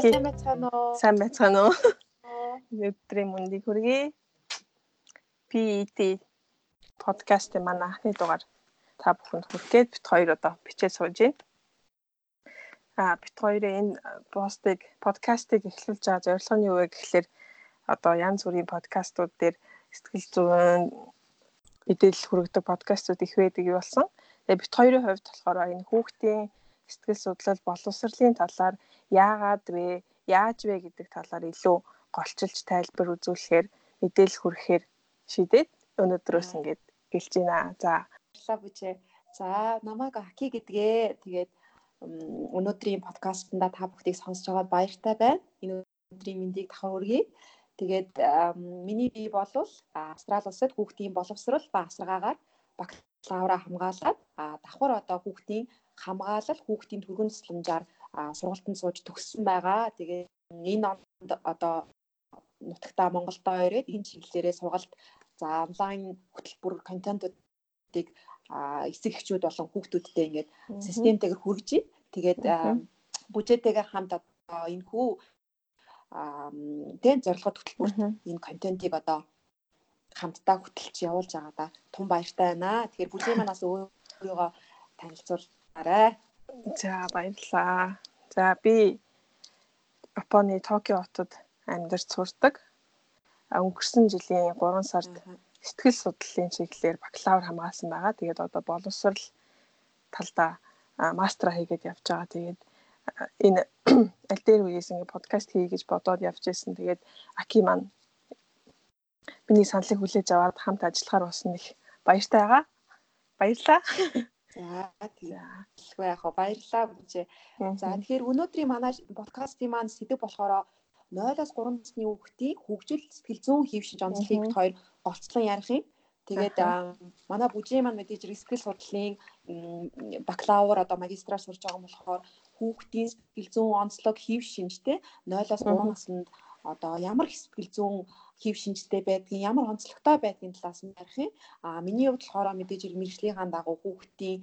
сайн байцгаана уу? Сайн байцгаана уу? Өдрийн мэндийг хүргэе. PET подкастын манай анхны дугаар та бүхэнд хүргээд бит хоёр одоо бичээд сууж байна. А бит хоёрын энэ постыг подкастыг эхлүүлж байгаа зорилго нь юу вэ гэхэлэр одоо янз бүрийн подкастууд дээр сэтгэл зүйн мэдээлэл хүргэдэг подкастууд их байдаг болсон. Тэгээ бит хоёрын хувьд болохоор энэ хүүхдийн сэтгэл судлал боловсролын талаар яагаад вэ, яаж вэ гэдэг талаар илүү голчилж тайлбар үзүүлэхээр мэдээлэл хүргэхээр шийдээд өнөөдрөөс ингээд гэлж байна. За баярлалаа бүжээ. За намайг Аки гэдгээ тэгээд өнөөдрийн подкастнда та бүхнийг сонсож байгаад баяртай байна. Энэ өдрийн мэндийг давхар өргөе. Тэгээд миний бие бол Австрали улсад хүүхдийн боловсрол ба асаргаагаар бакалавра хамгаалаад давхар одоо хүүхдийн хамгаалал хүүхдийн түргэн тусламжаар сургалтанд сууж төгссөн байгаа. Тэгээ энэ онд одоо нутагтаа Монголдоо ирээд энэ чиглэлээрээ сургалт за онлайн хөтөлбөр контентуудыг эсэг эхчүүд болон хүүхдүүдтэй ингээд системтэйгээр хүргэж тэгээд бүжээтэйгээр хамт одоо энэ хүү тэн зорилгот хөтөлбөрт энэ контентийг одоо хамтдаа хөтөлж явуулж байгаа да. Тун баяртай байна. Тэгэхээр бүжээ манаас өөрийгөө танилцуулаарай. За баярлалаа. За би Японы Токио хотод амьдарч сурдаг. Өнгөрсөн жилийн 3 сард сэтгэл судлалын чиглэлээр бакалавр хамгаалсан байгаа. Тэгээд одоо боловсрал талдаа мастера хийгээд явж байгаа. Тэгээд энэ аль дээр үеэс ингээ подкаст хий гэж бодоод явж исэн. Тэгээд Аки маань миний саналыг хүлээж аваад хамт ажиллахаар болсон их баяртай байгаа. Баярлалаа. За тийм. Яг баярлалаа бүжээ. За тэгэхээр өнөөдрийн манай подкастын маань сэдв болохоор 0-оос 3 насны хүүхдийн хөгжил сэтгэл зүйн хэв шинж онцлогийг хоёр олцлон ярих юм. Тэгээд манай бүжээ маань мэдээж сэтгэл судлалын бакалавр одоо магистраар сурж байгаа юм болохоор хүүхдийн сэтгэл зүйн онцлог хэв шинжтэй 0-оос 3 наснд одоо ямар сэтгэл зүйн хэв шинжтэй байдгийг ямар онцлогтой байдгийн талаас нь ярих юм. А миний хувьд болохоор мэдээж мэрэгжлийнхаа дагуу хүүхдийн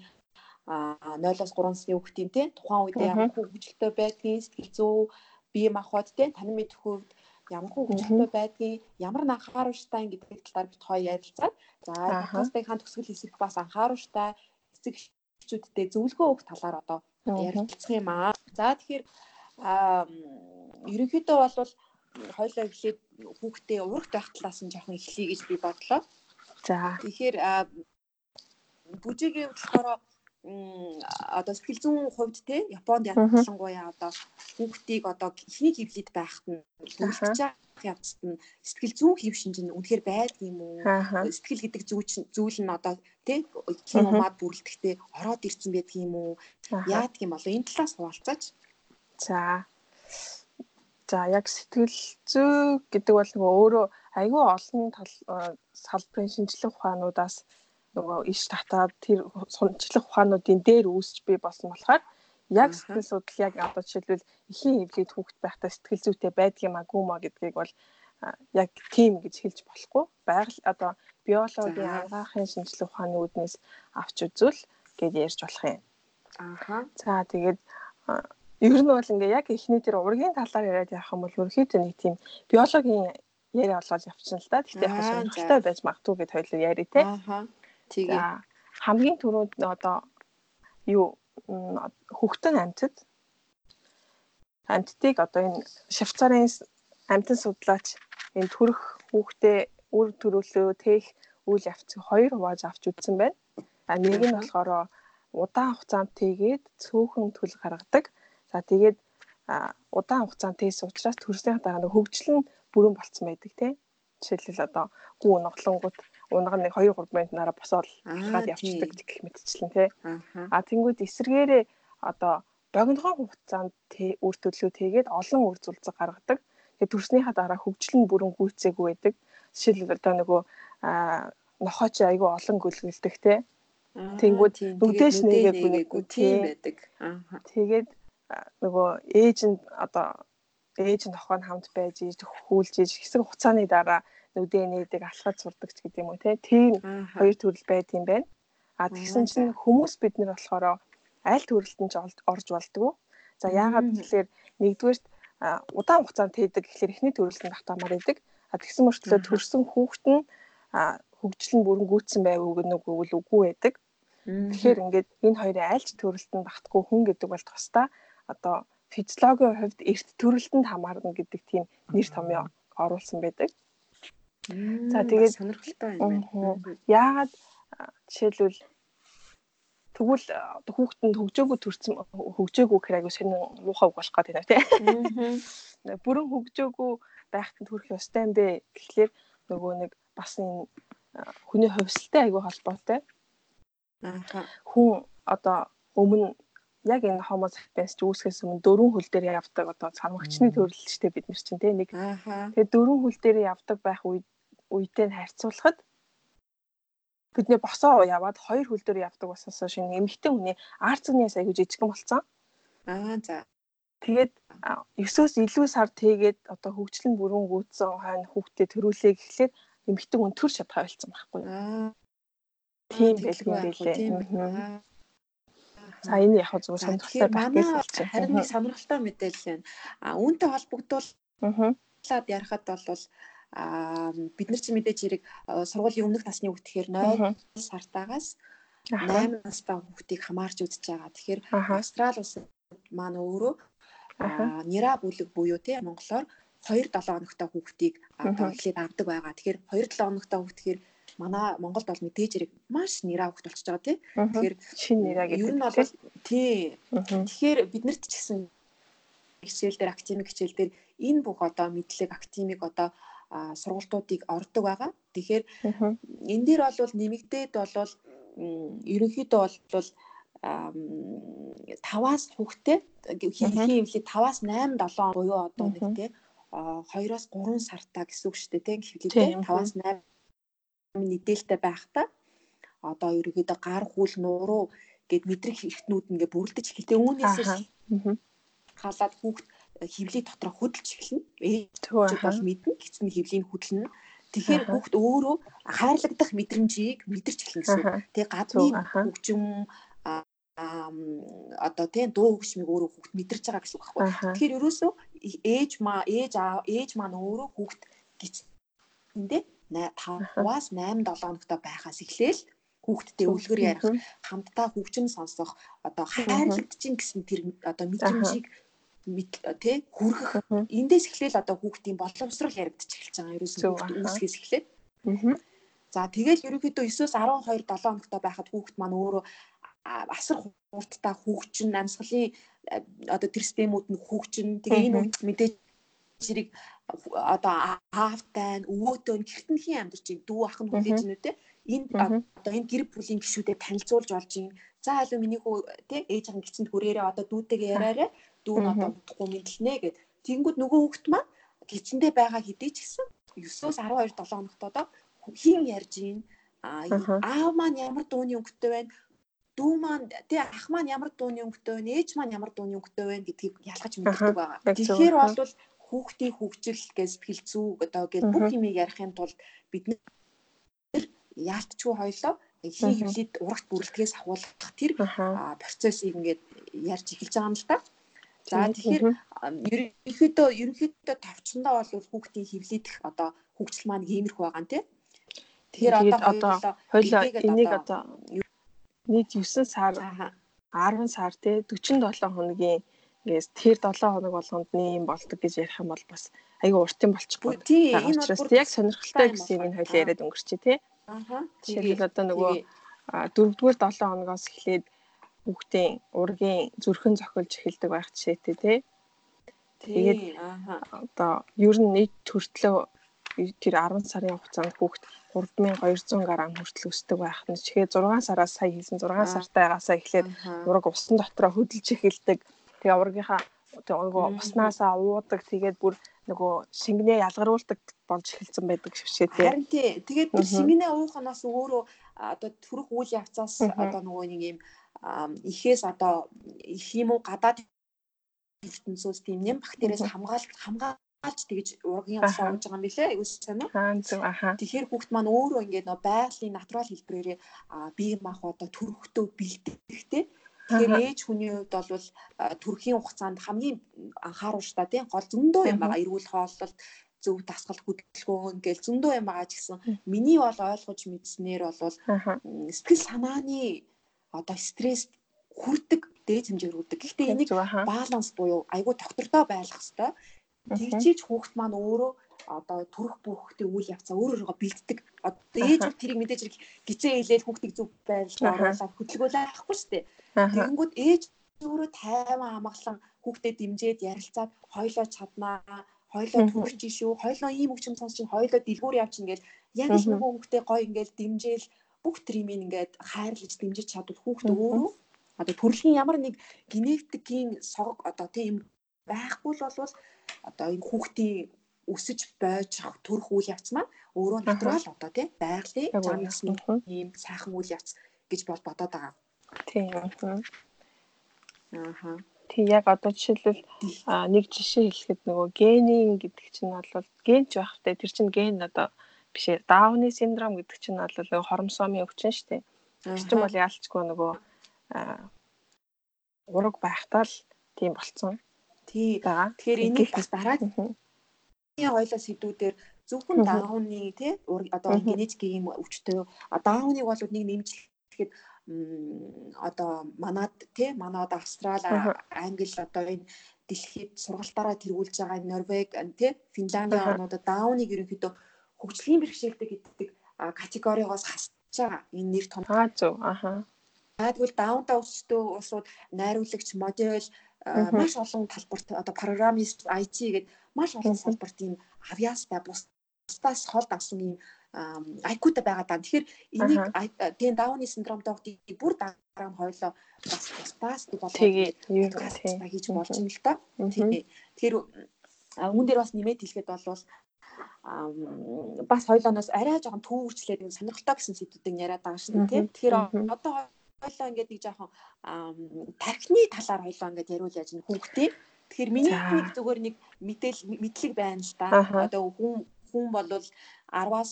0-оос 3 насны хүүхдийн те тухайн үедээ ямар хөгжилтэй байдгийг сэтгэл зүй бие махбод те тань мэдэх хувьд ямар хөгжилтэй байдгийг ямар анхааруулжтай гэдэг талаар бит хоёр ярилцаад за подкастыг хаан төгсгөл хэсэг бас анхааруулжтай эцэг эхчүүдтэй зөвлөгөө өгөх талаар одоо ярилцах юм аа. За тэгэхээр ерөнхийдөө бол хоёлоо эхлээд хүүхдээ урагт байх талаас нь жоохон эхлэе гэж би бодлоо. За. Тэгэхээр бүжигийн болохоор одоо сэтгэл зүйн хувьд те Японд ялангуяа одоо хүүхдийг одоо ихний хөвлөд байхад нь бүрэлдэж явцад нь сэтгэл зүйн хэв шинж нь үнэхээр байдаг юм уу? Сэтгэл гэдэг зүйл нь одоо тий киномад бүрэлдэхтэй ороод ирсэн байдаг юм уу? Яадаг юм болоо энэ талаас хуваалцаач. За. За яг сэтгэл зүй гэдэг бол нөгөө өөрөө айгүй олон тал салбарын шинжилгээ ухаануудаас нөгөө иш татаад тэр шинжилгээ ухаануудын дээр үүсч бий болсон болохоор яг сэтгэл судлал яг одоо жишээлбэл эхийн хөвлөд хүүхэд байхдаа сэтгэл зүйтэй байдаг юм агуу маа гэдгийг бол яг тийм гэж хэлж болохгүй. Байгаль одоо биологийн агаахын шинжилгээ ухааны үүднээс авч үзвэл гэж ярьж болох юм. Ааха. За тэгээд Ер нь бол ингээ яг эхний тэр ургийн талаар яриад явах юм бол ерөөхдөө нэг тийм биологийн яриа болоод явчихна л да. Гэхдээ яг сонирхолтой байж магадгүй гэд хоёул яри те. Аа. Тэгээ. Хамгийн түрүүнд одоо юу хөвгтөн амьтад амьтдыг одоо энэ Швейцарын амьтан судлаач энэ төрөх хүүхдээ үр төрөлөө тээх үйл явцыг хоёр хувааж авч үзсэн байна. А нэг нь болохоор удаан хугацаанд тэгээд цөөхөн төлөв гаргадаг. За тэгээд удаан хугацаанд тийс учраас төрснийхаа дараа нэг хөгжил нь бүрэн болцсон байдаг тийм. Жишээлбэл одоо гүү ноглонгууд унаг нэг 2 3 минутаараа босоод хаад явчихдаг гэх мэтчлэн тий. А тэнгууд эсэргээрээ одоо богинохон хугацаанд үр төлөө тэгээд олон үр зүйлцэг гаргадаг. Тэгээд төрснийхаа дараа хөгжил нь бүрэн гүйцээгүй байдаг. Жишээлбэл одоо нөгөө нохооч айгүй олон гөлгөлдөг тий. Тэнгүүд нүдэж нэгээгүй тийм байдаг. Тэгээд нөгөө ээж нь одоо ээж нь тохоо нь хамт байж ийж хүүлж ийж хэсэг хугацааны дараа нүдээ нээдэг алхаж сурдаг ч гэдэг юм уу тийм хоёр төрөл байд юм байна. А тэгсэн чинь хүмүүс бид нар болохоор аль төрөлтөнд орж болдгоо. За яагаад гэвэл нэгдүгээрт удаан хугацаанд тээдэг гэхэлэр эхний төрөлтөнд автомаар идэг. А тэгсэн мөртлөө төрсэн хүүхэд нь хөгжил нь бүрэн гүйцсэн байв үг нүггүй үгүй байдаг. Тэгэхээр ингээд энэ хоёрын альч төрөлтөнд багтгүй хүн гэдэг бол тусдаа одоо физиологийн хувьд эрт төрөлтөнд хамаарна гэдэг тийм нэр томьёо оруулсан байдаг. За тэгээд сонирхолтой юм байна. Яагаад жишээлбэл тэгвэл хүүхдэнд хөгжөөгөө төрсэн хөгжөөгөө гэхээр айгу сонин муухай болох гэдэг нэ тий. Бүрэн хөгжөөгөө байхад төрөх ёстой юм бэ гэхлээр нөгөө нэг бас энэ хүний хувьсалтай айгу холбоотой. Хүн одоо өмнө яг энэ homo sapiens ч үүсгэс өмнө дөрвөн хөл дээр явдаг одоо цармагчны төрөлчтэй бид нар чинь тий нэг. Тэгээд дөрвөн хөл дээр явдаг байх үед үедээ харьцуулахад бидний босоо яваад хоёр хөл дээр явдаг баснаас шинэ эмэгтэй хүний арцгнээс аягүй жижигхан болцсон. Аа за. Тэгээд 9-өөс илүү сар тэгээд одоо хөгжлөн бүрэн гүйцсэн хойно хүүхдээ төрүүлээ гэхлээр эмэгтэй хүн төр шатгаа болсон байхгүй. Аа. Тийм байлгүй байлээ. За энэ яг зөв сонирхолтой байх гэж байна. Харин нэг сонирхолтой мэдээлэл байна. А үүнтэй холбогдуулаад ярихад бол а бид нар чи мэдээж хэрэг сургуулийн өмнөх насны хүүхд тэгэхээр 0 сартаагаас 8 настай хүүхдийг хамаарч үзэж байгаа. Тэгэхээр Австрали улсад маань өөрөө нира бүлэг буюу тий монголоор 2 7 хоногтой хүүхдийг эхлээд авдаг байгаа. Тэгэхээр 2 7 хоногтой хүүхд тэгэхээр манай Монголд бол мэдээж хэрэг маш нира хүүхд болчихж байгаа тий. Тэгэхээр шинэ нира гэдэг. Ер нь бол тий. Тэгэхээр биднэрт ч гэсэн хичээл дээр академик хичээл дээр энэ бүх одоо мэдлэг академик одоо сургалтуудыг ордог байгаа. Тэгэхээр энэ дээр бол нэмэгдээд бол ерөнхийдөө бол 5-аас хүүхдээ хийхин хөвлөд 5-аас 8 7 буюу одоо нэг тий 2-оос 3 сартаа гэсэн үг шүү дээ тий хөвлөдөө 5-аас 8 мэдээлэлтэй байхдаа одоо ерөнхийдөө гар хүл нууруу гэд мэдрэх хэрэгтнүүд ингээ бүрлдэж эхэлтээ үүнээс халаад хүүхд хөвлийн дотроо хөдөлж эхэлнэ. Ээж бол мэднэ. Гэцэн хөвлийн хөдлөнө. Тэгэхээр хүүхд өөрөө хайрлагдах мэдрэмжийг мэдэрч эхэлнэ гэсэн. Тэгээ гадны хөгжим одоо тийм дуу хөгжмийг өөрөө хүүхд мэдэрч байгаа гэсэн үг байхгүй. Тэгэхээр ерөөсөө ээж маа ээж ээж маань өөрөө хүүхд гिचэндээ 5-аас 8 7 хоногтой байхаас эхлээл хүүхдтэй үлгэр ярих, хамтдаа хөгжим сонсох, одоо хайрлагдчих гэсэн тэр одоо мэдрэмжийг тий хүргэх. Эндээс эхлээл одоо хүүхдийн боловсрал яригдчих эхэлж байгаа. Ерөөсөө үүсгээс эхлээд. За тэгэл ерөнхийдөө 9-өөс 12 7 хоногтой байхад хүүхд маань өөрөө асар хурдтай хөгжин амьсгалын одоо тэр системүүд нь хөгжин тэгээ энэ үед мэдээж зэрэг одоо аавтай өвөөтэй гэртэнхийн амьдарч ин дүү ах нь хүлээж нү те? Энд одоо энэ гэр бүлийн гишүүдэд танилцуулж болж ин за алуу миний хүү те ээжийн гисэнд хүрээрээ одоо дүүтэйгээ яриараа дүү нь одоо удахгүй мэдлэнэ гэд. Тэнгүүд нөгөө хүүхэд маань гिचэндээ байгаа хэдий ч гэсэн 9-өөс 12 7 хоногт одоо хин ярьж ийн? Аав маань ямар дууны өнгөтэй байна? Дүү маань тий ах маань ямар дууны өнгөтэй байна? Ээж маань ямар дууны өнгөтэй байна? гэдгийг ялгаж мэддэг байгаа. Тэгэхээр бол хүүхдийн хөгжил гэж сэтгэл зүй одоо гэж бүх юмыг ярихын тулд бид нэр яалтчгүй хоёлоо хий хөвлөд урагт бүрэлдэхээс ахуулах тэр процессыг ингээд ярьж эхэлж байгаа юм л та. За тэгэхээр ерөнхийдөө ерөнхийдөө товчондоо бол хүүхдийн хөвлөдөх одоо хөгжил маань иймэрхүү байгаа нь тий. Тэгэхээр одоо хоёлоо энийг одоо нийт 9 сар 10 сар тий 47 хоногийн ингээс тэр 7 хоног болгонд нэм болдог гэж ярих юм бол бас айгүй уртын болчихгүй. Тийм энэ учраас яг сонирхолтой гэсэн юм энэ хоёлаа яриад өнгөрчээ тий. Аа. Жишээлбэл одоо нөгөө дөрөвдүгээр 7 хоногоос эхлээд хүүхдийн ургийн зүрхэн цохилж эхэлдэг байх жишээтэй тий. Тэгээд одоо ер нь нийт төртлөө тэр 10 сарын хугацаанд хүүхд 3200 грамм хүртэл өсдөг байх нь чихээ 6 сараас сая хийсэн 6 сартайгаасаа эхлээд ураг усан дотроо хөдөлж эхэлдэг. Тэгээ ургийнхаа нөгөө уснасаа уудаг тэгээд бүр нөгөө шингэнээ ялгаруулдаг болж эхэлсэн байдаг швшээ тий. Харин тий. Тэгээд тэр шингэнээ ууханаас өөрөө одоо төрөх үйл явцаас одоо нөгөө нэг юм ихээс одоо их юм уу гадаад ертөнцөөс тийм нэм бактериас хамгаалж хамгаалж тэгж ургийн усаа ууж байгаа юм билэ айгуус сайн уу? Аа зөв аха. Тэгэхээр хүүхд маань өөрөө ингээд нөө байгалийн натурал хэлбэрээр бие мах одоо төрөхтөө бэлтгэхтэй Тэгэхээр ээж хүний хувьд бол төрхийн хугацаанд хамгийн анхааруулж та тийм гол зөндөө юм байгаа. Эрүүл хооллолт зөв дасгал хөдөлгөөн ингээл зөндөө юм байгаа ч гэсэн миний бол ойлгож мэдснээр бол сэтгэл санааны одоо стресс хүрдэг дээд хэмжээр хүрдэг. Гэхдээ энийг баланс буюу айгүй доктордоо байлгах хэрэгтэй. Тэгжиж хүүхэд маань өөрөө одоо төрөх бүхтэй үйл явцаа өөр өөргөө бэлддэг. Одоо ээж бол тэрийг мэдээж гизээ хэлээд хүүхдийг зөв байлгаж оруулаад хөдөлгөөлөө авахгүй шүү дээ. Тэгэнгүүт ээж өөрөө тайван амгалан хүүхдэд дэмжиж ярилцаад хойлоо чаднаа хойлоо төрч шүү хойлоо ийм өвчм сонс чинь хойлоо дэлгүүр явчихна гэл яг л нөгөө хүүхдээ гой ингээл дэмжээл бүх тримийг ингээд хайрлаж дэмжиж чадвал хүүхд өөрөө одоо төрөлхийн ямар нэг генетикийн сог одоо тийм байхгүй л болвол одоо энэ хүүхдийн өсөж байж төрөх үйл явц маань өөрөө натурал одоо тийм байгалийн зам ёсны ийм сайхан үйл явц гэж бол бодоод байгаа. Тийм. Ааха. Тий яг одоо жишээлбэл нэг жишээ хэлэхэд нөгөө генийн гэдэг чинь бол ген ч байхтай тэр чинь ген одоо биш дауны синдром гэдэг чинь бол нөгөө хормосомын өвчин шүү дээ. Тэр чинь бол яалчгүй нөгөө ураг байхтаа л тийм болцсон. Тий. Тэгэхээр энийг бас дараагийн хоёлоо сэдвүүдээр. Зөвхөн дауны тий одоо генетикийн өвчтөй дауныг бол нэг нэмжлэхэд одоо манад тий манад австрал англи одоо энэ дэлхийд сургалтаараа тэргүүлж байгаа Норвег тий Финландийн орнуудад дауныг ерөнхийдөө хөгжлийн бэрхшээлтэй гэдэг категориогоос хасж байгаа энэ нэр том. Аа зөв. Аха. Тэгвэл даунтаа өсөлтөө улсууд найруулагч модель маш олон талбарт одоо программист IT гэдэг маш олон салбарт ийм авьяастай бусдаас хол авсан ийм айкута байгаа даа. Тэгэхээр энийг тийм дауны синдромтой хүүхдийг бүр дараа нь хойлоо бас болоод тэгээ хийж болж юм л та. Тэгэхээр үүн дээр бас нэмээд хэлэхэд бол бас хойлооноос арай жоохон төвөрчлээд нэг сонирхолтой гэсэн сэдвүүдийг яриад байгаа шүү дээ. Тэгэхээр одоо хойлоо ингээд нэг жоохон тархины талаар хойлоо ингээд яриул яаж хүүхдээ. Тэгэхээр миний нэг зүгээр нэг мэдээл мэдлэг байна л да. Одоо хүн хүн бол 10-аас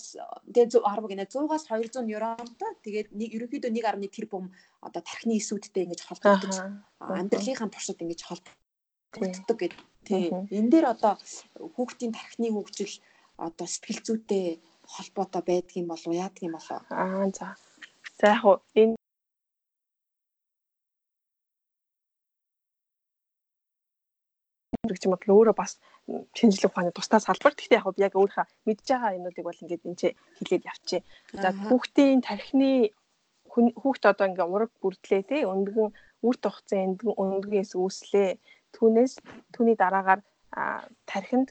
тэгээ 10 гинэ 100-аас 200 нейронтой тэгээд нэг ерөнхийдөө 1.1 тэрбум одоо тархины эсүүдтэй ингэж холбогдож амьдралынхаа туршид ингэж холбогддог гэдэг. Тий. Энэ дээр одоо хүүхдийн тархины хөгжил одоо сэтгэл зүйтэй холбоотой байдаг юм болов яадаг юм болов аа за за яг энэ гэж юм бол өөрөө бас шинжлэх ухааны тусдаа салбар. Гэхдээ яг яг өөрийнхөө мэдж байгаа юмнуудыг бол ингээд энэ хэлээд явчих. За хүүхдийн тархины хүүхд одоо ингээ ураг бүрдлээ те өндгөн үр тогтсон өндгөөс үүслээ. Түүнээс түүний дараагаар тархинд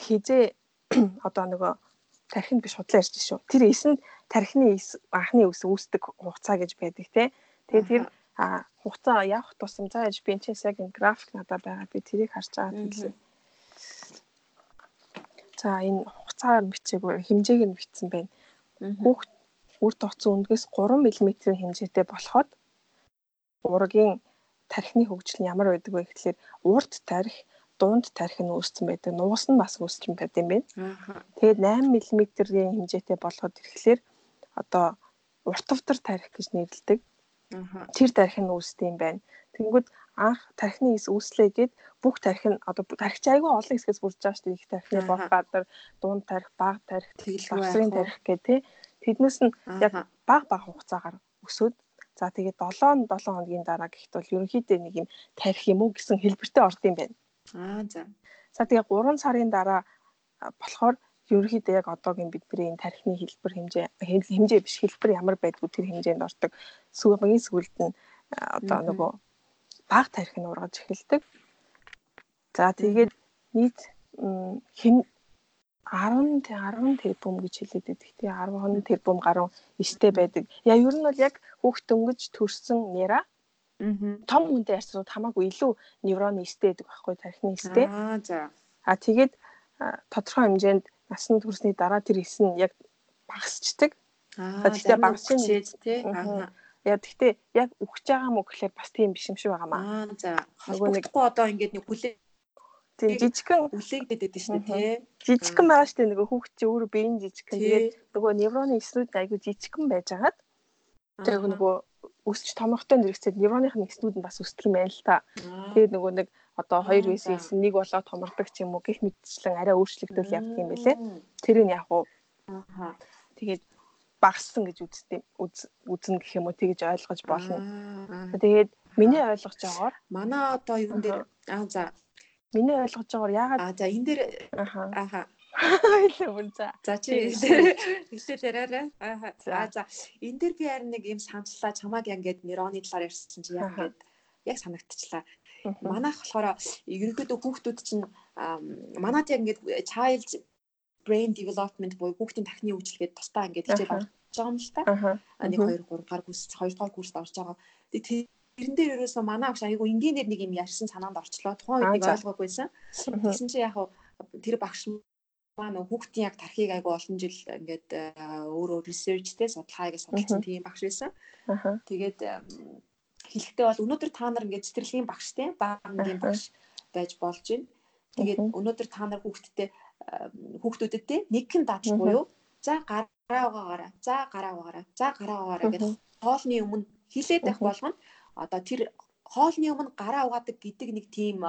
хизээ одоо нөгөө тархинд биш худлаа ярьж шүү. Тэр эсэнд тархины анхны ус үүсдэг хугацаа гэж байдаг те. Тэгээд тэр а хугацаа явах тусам за яж би энэ яг энэ график надад байгаа би тэрийг харж байгаа хэлсэн. За энэ хугацаагаар бичээгүй хэмжээг нь бичсэн байна. Хүүхд үр тогтсон өндгөөс 3 мм-ийн хэмжээтэй болоход ургийн тархины хөгжил нь ямар байдаг вэ гэхэлэр урд тарих, дунд тарих нь үүссэн байдаг. Нуус нь бас үүссэн байт юм байна. Тэгээд 8 мм-ийн хэмжээтэй болоход ирэхлээр одоо уртвтар тарих гэж нэрлэдэг тэр тарих нь үүсдэг юм байна. Тэнгүүд анх тархины эс үүслээгээд бүх тарих нь одоо тархич айгүй олон хэсгээс бүрдэж байгаа шүү дээ. Их тархины бог гадар, дунд тарих, бага тарих, лавсрын тарих гэх тээ. Тэднээс нь яг бага бага хугацаагаар өсөд за тэгээд 7 7 хоногийн дараа гихт бол ерөнхийдөө нэг юм тарих юм уу гэсэн хэлбэртэй орд юм байна. Аа за. За тэгээд 3 сарын дараа болохоор ерөнхийдөө яг одоогийн бидний энэ тархины хэлбэр хэмжээ хэмжээ биш хэлбэр ямар байдгүй тэр хэмжээнд ордог. Сүүгийн сүүлд нь одоо нөгөө баг тарих нь ургаж эхэлдэг. За тэгээд нийт хэм 10 10 тэрбум гэж хэлээд байдаг. Тэгээ 10 тэрбум гаруй эстэй байдаг. Я ер нь бол яг хүүхд дөнгөж төрсэн нера том хүнтэй ярьсууд хамаагүй илүү неврон эстэй байдаг байхгүй тархины эстэй. Аа за. А тэгээд тодорхой хэмжээнд насны төрсний дараа тэр эс нь яг багасчдаг. Аа тэгтээ багасч тий. Аа. Яа тэгтээ яг өгч байгаа мó гэхлээр бас тийм биш юм шиг байгаа маа. Аа за. Нөгөө нэг одоо ингээд нэг хүлээ Тийм жижигхэн байдаг шүү дээ тий. Жижигхэн байгаа дээ нөгөө хүүхд чи өөрөө биеийн жижигхэн. Тэгээд нөгөө невроны эсрүүд айгүй жижигхэн байж хагаад тэгээ нөгөө өсч томорхтой зэрэгцээд невроных нэгснүүд нь бас өсдөг юм байна л та. Тэгээд нөгөө нэг одоо 2 вэс нэг болоод томордог ч юм уу гих мэтчлэн арай өөрчлөгдөл явдаг юм байлээ. Тэр нь яг уу аа тэгээд багассан гэж үзтээ үзнэ гэх юм уу тэгж ойлгож болно. Тэгээд миний ойлгож байгаагаар манай одоо юун дээр аа за. Миний ойлгож байгаагаар яагаад аа за энэ дээр ааха Ойлоо за. За чи хэлээ яриарай. Аа за. Энэ дээр би харин нэг юм саналлаа чамааг яг ингээд нейроны талаар ярьсан чи яг ингээд яг санагдчихлаа. Манайх болохоор ерөнхийдөө хүүхдүүд чинь манад яг ингээд child brain development буюу хүүхдийн тархины үйлчлэгээд тусдаа ингээд хичээл орж байгаа юм л та. Нэг 2 3 гар курс 2 дугаар курст орж байгаа. Тэгээ тэрэн дээр ерөөсөө манай агш айгу энгийнээр нэг юм ярьсан санаанд орчлоо. Тухайн үед нэг ойлгоогүйсэн. Тэгсэн чи яг тэр багш маань хүүхдийн яг тархийг айгу олон жил ингээд өөрөө researchтэй судалгааг судалсан тийм багш байсан. Тэгээд хэлэхдээ бол өнөөдөр та нар ингээд цэцэрлэгийн багштэй баагийн багш байж болж байна. Тэгээд өнөөдөр та нар хүүхдтэй хүүхдүүдэд те нэгэн дадал буюу? За гараа угаагаараа. За гараа угаагаараа. За гараа угаагаараа гэдэг хоолны өмнө хилээд байх болгоно. Одоо тэр хоолны өмнө гараа угаадаг гэдэг нэг тийм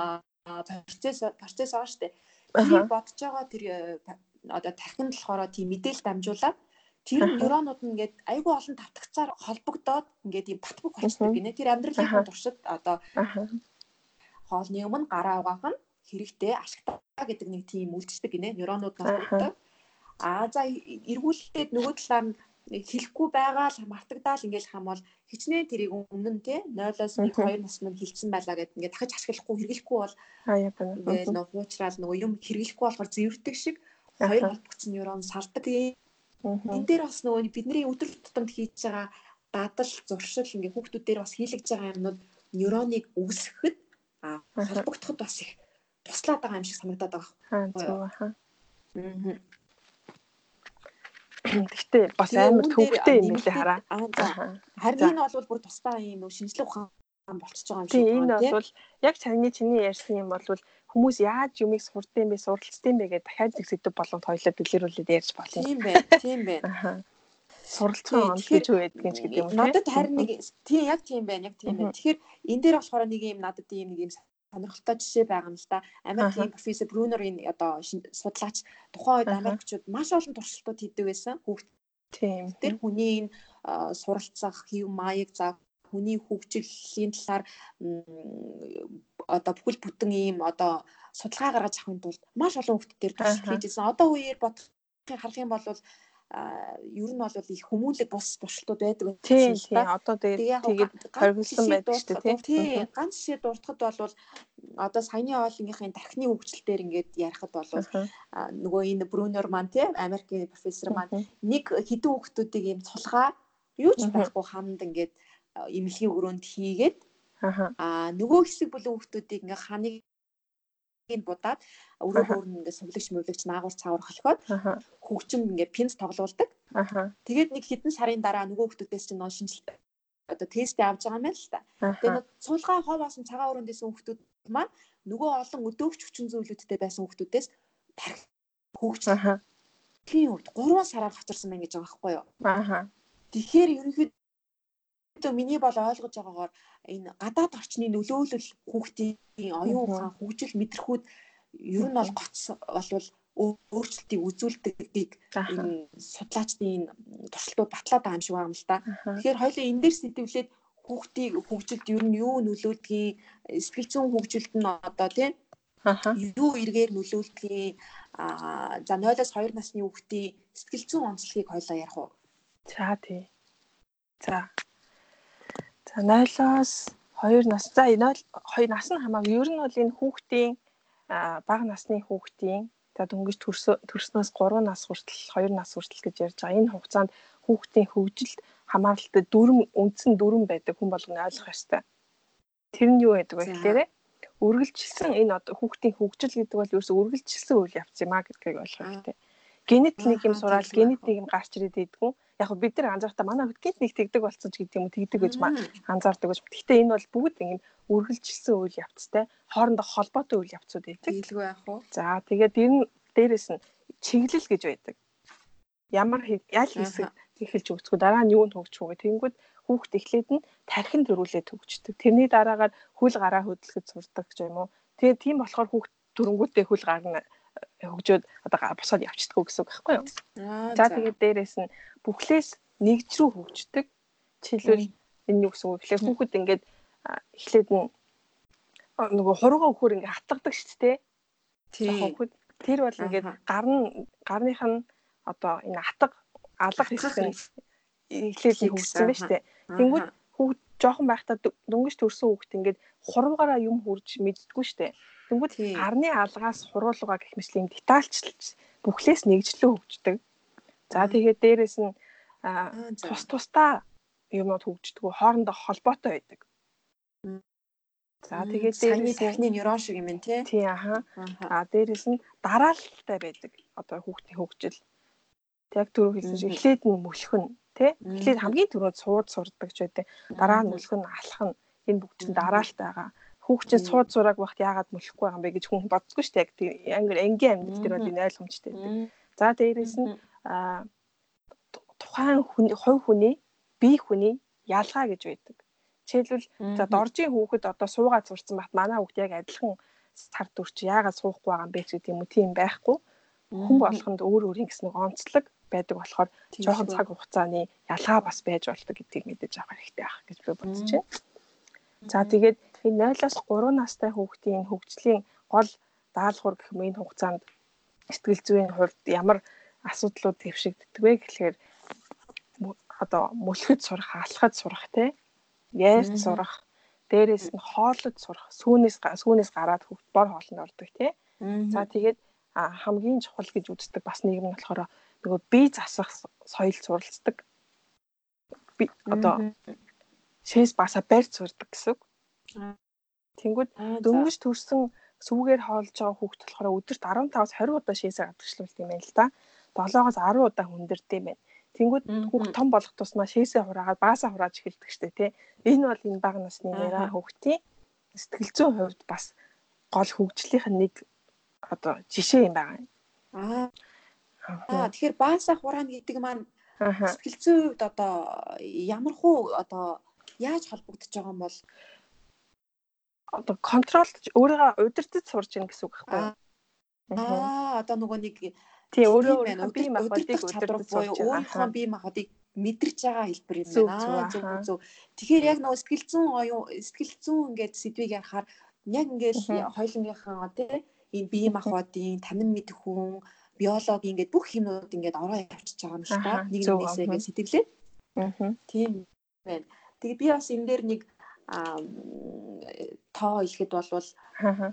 процесс процесс байгаа штэ. Тэрийг бодож байгаа тэр э, одоо тархинд болохоор тийм мэдээлэл дамжуулаад тэр нейронууд нь ингээд айгүй олон татгцаар холбогдоод ингээд юм батбуг болчихдог гинэ. Тэр амьдралын туршид одоо хоолны өмнө гараа угаах нь хэрэгтэй ашигтай гэдэг нэг тийм үлдчихдэг гинэ. Нейронууд холбогддог. Аа за эргүүлээд нөгөө талаар нь хэлэхгүй байгаа л мартагдаал ингээл хамбал хичнээн тэрийг өмнө нь те 0-оос 1 2 наснд хилцсэн байлаа гэдээ ингээд дахиж ашиглахгүй хэрэглэхгүй бол ингээд нөгөө хуучраал нөгөө юм хэрэглэхгүй болохоор зэвэрдэг шиг хоёр холбогдсон нейрон салдаг. Энэ дээр бас нөгөө бидний өдөр тутамд хийж байгаа дадал зуршил ингээд хүүхдүүд дээр бас хийлгэж байгаа юмнууд нейроныг үүсгэхэд холбогдоход бас их туслаад байгаа юм шиг санагдаад байгаа. Аа зөв аа. Гэхдээ бас амар төвхтэй юм билээ хараа. Харин энэ бол бүр тусдаа юм шинжлэх ухаан болчихж байгаа юм шиг байна. Тийм энэ бол яг чагны чиний ярьсан юм бол хүмүүс яаж юмыг сурдсан бэ, суралцсан бэ гэдээ дахиад нэг сэдв болгонд хоёлоо дэлгэрүүлээд ярьж болно. Тийм байна. Тийм байна. Суралцсан онл гэж гэдэг юм гэдэг юм тийм. Надад харин нэг тийм яг тийм байна. Яг тийм байна. Тэгэхээр энэ дээр болохоор нэг юм надад ийм нэг юм сонирхолтой жишээ байгаа юм л да. Америкийн профессор Брунерийн одоо судлаач тухайн үед Америкчууд маш олон туршилтууд хийдэг байсан. Хүүхд тийм тэр хүний энэ суралцах хэв маяг за хүний хөгжлийн талаар одоо бүхэл бүтэн ийм одоо судалгаа гаргаж авахын тулд маш олон хүүхдэд төр туршилт хийжсэн. Одоо үеэр бодохыг харах юм бол ер нь бол их хүмүүлэг бус туршилтууд байдаг юм тийм одоо тэгээд хоригдсан байдаг шүү дээ тийм ганц жишээ дуртахад бол одоо саяны оолынгийнхын тархины хөгжил дээр ингээд ярихад бол нөгөө энэ Брунер маань тийм Америкийн профессор маань нэг хэдэн хүүхдүүдийг ийм цулгаа юу ч байхгүй хамд ингээд эмнэлгийн өрөөнд хийгээд аа нөгөө хэсэг бүлэн хүүхдүүдийг ингээ ханыг ийг будаад өрөөгөө өрн ингээд сувлагч мөвлөгч наагур цаавар холхоод хөгжим ингээд пинс тоглуулдаг. Тэгээд нэг хэдэн сарын дараа нөгөө хүмүүсээс чинь нөө шинжилт одоо тест авч байгаа юм байна л та. Тэгээд цулгаа хов басан цагаан өрөөндөөсөн хүмүүс маань нөгөө олон өдөөгч хүчин зүйлүүдтэй байсан хүмүүсээс тарих хөгж. Тийм үед 3 сараар хоцорсон мэн гэж байгаа байхгүй юу? Аа. Тэгэхээр ерөнхийдөө миний бол ойлгож байгаагаар энэ гадаад орчны нөлөөлөл хүүхдийн оюун ухаан хөгжил мэдрэхүүд ер нь бол гоц болвол өөрчлөлтийг үзүүлдэггийг энэ судлаачдын туршилтууд батлаад байгаа юм шиг байна л да. Тэгэхээр хоёулаа энэ дээр сэтгвлээд хүүхдийг хөгжилд ер нь юу нөлөөлдгийг сэтгэл зүйн хөгжилд нь одоо тийм юу эргээр нөлөөлдгийг за 0-оос 2 насны хүүхдийн сэтгэл зүйн онцлогийг хоёулаа ярих уу? За тий. За За 0-оос 2 нас. За 0 2 нас нь хамаагүй. Ер нь бол энэ хүүхдийн бага насны хүүхдийн за дөнгөж төрснөөс 3 нас хүртэл 2 нас хүртэл гэж ярьж байгаа. Энэ хугацаанд хүүхдийн хөгжилд хамааралтай дөрвөн үндсэн дөрвөн байдаг хүн болгоны ойлгох ёстой. Тэр нь юу байдаг вэ гэхээр үргэлжилсэн энэ одоо хүүхдийн хөгжил гэдэг бол ерөөсөө үргэлжилсэн үйл явц юм а гэдгийг ойлгох хэрэгтэй. Генет нэг юм сураал генет нэг юм гарч ирээд байдгүй яг хөө бид нар анзаарахтаа манай хөтгөнд нэг тэгдэг болсон ч гэдэг юм уу тэгдэг гэж анзаардаг гэж. Гэхдээ энэ бол бүгд ийм үргэлжилсэн үйл явцтай хоорондоо холбоотой үйл явцуд байдаг. Тэгэлгүй яах вэ? За тэгээд энэ дээрэс нь чиглэл гэж байдаг. Ямар ял хэсэг эхэлж өгцгөө дараа нь юунд хөгжих вэ? Тэнгүүд хүүхд эхлээд нь тархин төрүүлээд хөгждөг. Тэрний дараагаар хөл гараа хөдөлгөж сурдаг ч юм уу. Тэгээ тийм болохоор хүүхд төрөнгүүтээ хөл гарна хөгжөөд одоо босоод явчихдаг гэсэн үг байхгүй юу? За тэгээд дээрэс нь бүхлээс нэгж рүү хөгждөг. Жишээлбэл энэ юу гэсэн үг гэхлээр хүүхэд ингээд эхлээд нь нөгөө хуруугаа өгөхөр ингээд хатгадаг шүү дээ. Тийм. Тэр бол ингээд гарн гарных нь одоо энэ хатга алга хэсэг нь эхлээд нь хөгжсөн байна шүү дээ. Тэнгүүд хүүхд жоохон байхдаа дөнгөж төрсэн хүүхд ингээд хуруугаараа юм хурж мэддэггүй шүү дээ. Тэнгүүд гарны алгаас хуруулгаа гэх мэт юм детальчлж бүхлээс нэгжлөө хөгждөг. За тэгээд дээрэс нь тус тусдаа юмнууд хөгждөг, хоорондоо холбоотой байдаг. За тэгээд дээрээс тархины нейрон шиг юм тий. Тий аха. А дээрээс нь дараалалтай байдаг. Одоо хүүхдийн хөгжил. Яг түрүү хэлсэн шиг эхлээд нь мөлхөн тий. Эхлээд хамгийн түрүүнд сууд сурдаг ч байдаг. Дараа нь мөлхөн алах нь энэ бүгд чинь дараалалтай байгаа. Хүүхчин сууд зураг багт яагаад мөлөхгүй байгаа юм бэ гэж хүн бодсгүй шүү дээ. Яг англи ангийн амьд тэр бол энэ ойлгомжтой байдаг. За дээрээс нь тухайн хүн хувь хүний бие хүний ялгаа гэж байдаг. Жишээлбэл за доржийн хүүхэд одоо суугаад сурцсан бат манай хүүхд яг адилхан цар дүрч яагаад суухгүй байгаа юм бэ гэдэг юм уу тийм байхгүй. Хүн болгонд өөр өөрийн гэсэн нэг онцлог байдаг болохоор жоохон цаг хугацааны ялгаа бас байж болдог гэдгийг мэдэж авах хэрэгтэй байх гэж би бодож байна. За тэгээд энэ 0-оос 3 настай хүүхдийн хөгжлийн гол даалгавар гэх мэт хугацаанд сэтгэл зүйн хувьд ямар асуудлууд дэвшигддэг вэ гэхлээр одоо мөлхөд сурах, алхаж сурах те ярьж сурах, дээрээс нь хооллож сурах, сүүнээс сүүнээс гараад хөвгт бор хоолнд ордог тий. За тэгээд хамгийн чухал гэж үздэг бас нэг нь болохоор нөгөө бие засах соёл суралцдаг. Би одоо шээс баса барьж сурдаг гэсэн үг. Тэнгүүд дөнгөж төрсэн сүүгээр хоолж байгаа хүүхд болохоор өдөрт 15-аас 20 удаа шээсээр гадагшлуулдаг юм байна л да. 7-оос 10 удаа хүндэрдэг юм байна. Тэнгүүд хүүхд том болох тусмаа шээсээ хураагаад баасаа хурааж эхэлдэг штэ тий. Энэ бол энэ бага насны нэраа хүүхдийн сэтгэл зүйн хувьд бас гол хөгжлийнх нь нэг одоо жишээ юм байгаа. Аа. Аа тэгэхээр баасаа хураана гэдэг маань сэтгэл зүйн хувьд одоо ямар хуу одоо яаж холбогдож байгаа юм бол одоо контролд өөрийгөө удирдах сурж ийн гэсэн үг байхгүй юу? Аа одоо нөгөө нэг тий өөрөө өөрийнхөө бие махбодыг удирдах сурж байгаа. Өөрийнхөө бие махбодыг мэдэрч байгаа хэлбэр юм байна. Зөв зөв. Тэгэхээр яг нөгөө сэтгэл зүйн оюун сэтгэл зүйн ингээд сэдвийг ярахаар яг ингээд хоёулынгийнхаа тий энэ бие махбодын танин мэдэх хүн биологи ингээд бүх юмнууд ингээд ороо явчихж байгаа юм шиг та нэг нэгнээсээ ингээд сэтгэлээ. Аа. Тийм байна. Тэгээ би бас энэ дээр нэг тоо хэлэхэд болвол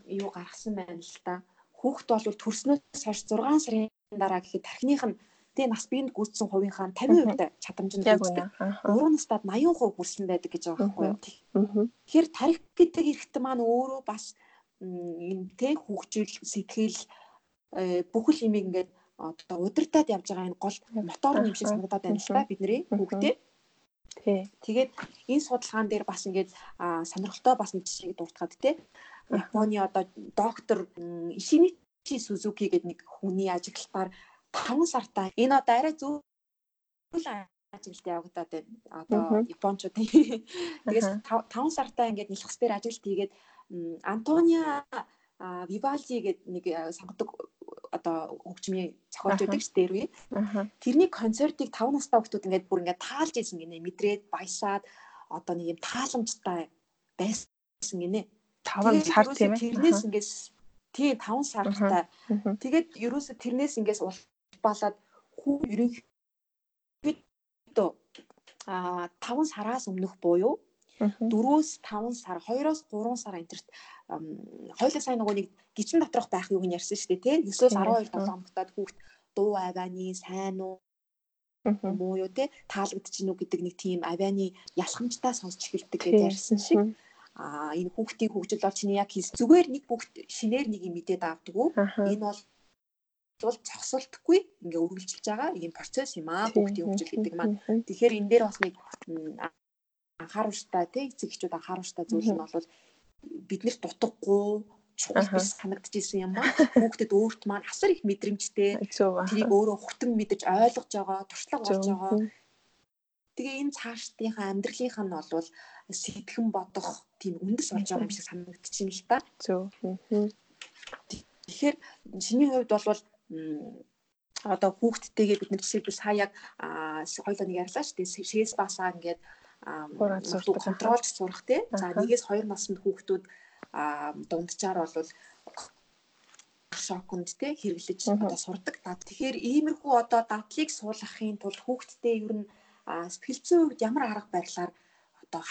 юу гаргасан байна л та. Хүүхд бол төрснөөс хойш 6 сарын дараа гэхэд тархиных нь тэгээ нас биеинд гүйцсэн хувийнхаа 50% чадамжинд гүйцдэг. 3 настад 80% хүрсэн байдаг гэж байгаа байхгүй юу. Тэгэхээр тарих гэдэг эрхтэн маань өөрөө бас энэ тэг хөгжил сэтгэл э, бүхэл юмыг ингээд одоо удирдах явж байгаа энэ гол мотор юм шиг санагдаад байна л та бидний хүүхдээ. Тий. Тэгээд энэ судалгаан дээр бас ингээд сонирхолтой бас нэг жишээг дуртгаад те. Японы одоо доктор Ишиничи Сузуки гэдэг нэг хүний ажиглалтаар 5 сартаа энэ одоо арай зөв ажилд явагдаад байна. Одоо Япончууд тэгээс 5 сартаа ингээд нэлхс дээр ажилт хийгээд Антониа Вивалди гэдэг нэг сонгодог одоо хөгжмийн зохиолч байдаг шүү дээ. Тэрний концертыг 5 настай хүмүүс ингээд бүр ингээд таалж ийсэн гинэ мэдрээд баясаад одоо нэг юм тааламжтай байсан гинэ. 5 сар тийм ээ. Тэрнээс ингээд тий 5 сартай. Тэгээд ерөөсө тэрнээс ингээс улбалаад хүү ерөнхийдөө а 5 сараас өмнөх буюу 4-өөс 5 сар, 2-оос 3 сар энтерт хоёулаа сайн нөгөө нэг гिचэн доторх байх юуг нь ярьсан шүү дээ, тий? 9-өөс 12 7 хоногтод хүүхд дуу авианы сайн уу? Муу юу те таалагдчихна уу гэдэг нэг тийм авианы ялхамжтай сонсч эхэлдэг гэж ярьсан шиг. А энэ хүүхдийн хөгжил бол чиний яг хийс зүгээр нэг бүгд шинээр нэг юм мэдээд авдаг уу энэ бол бол зогсолтгүй ингээ үргэлжилж байгаа ийм процесс юм аа хүүхдийн хөгжил гэдэг маань. Тэгэхээр энэ дээр бас нэг анхааруулжтай тий эцэг эхчүүд анхааруулжтай зүйл нь бол биднэрт дутаггүй чухал биш санагдчихсэн юм ба хүүхдэд өөрт маань асар их мэдрэмжтэй. Тэрийг өөрөө хөтөн мэдэж ойлгож байгаа туршлага болж байгаа. Тэгээ энэ цаашдынхаа амьдралынх нь бол сэтгэн бодох тийм үндэс болж байгаа юм шиг санагдчихээн л та. Зөв. Тэгэхээр чиний хувьд бол одоо хүүхдтэйгээ бид нар жишээлбэл сая яг хоёулаа нэг ярьлаа шүү дээ. Шээс басаа ингээд контролж сурах тий. За нэгээс хоёр наснд хүүхдүүд дунджаар бол шоконд те хэрэглэж одоо сурдаг. Тэгэхээр иймэрхүү одоо дадлыг суулгахын тулд хүүхдтэй ер нь сэтгэл зүйн хувьд ямар арга барилаар одоо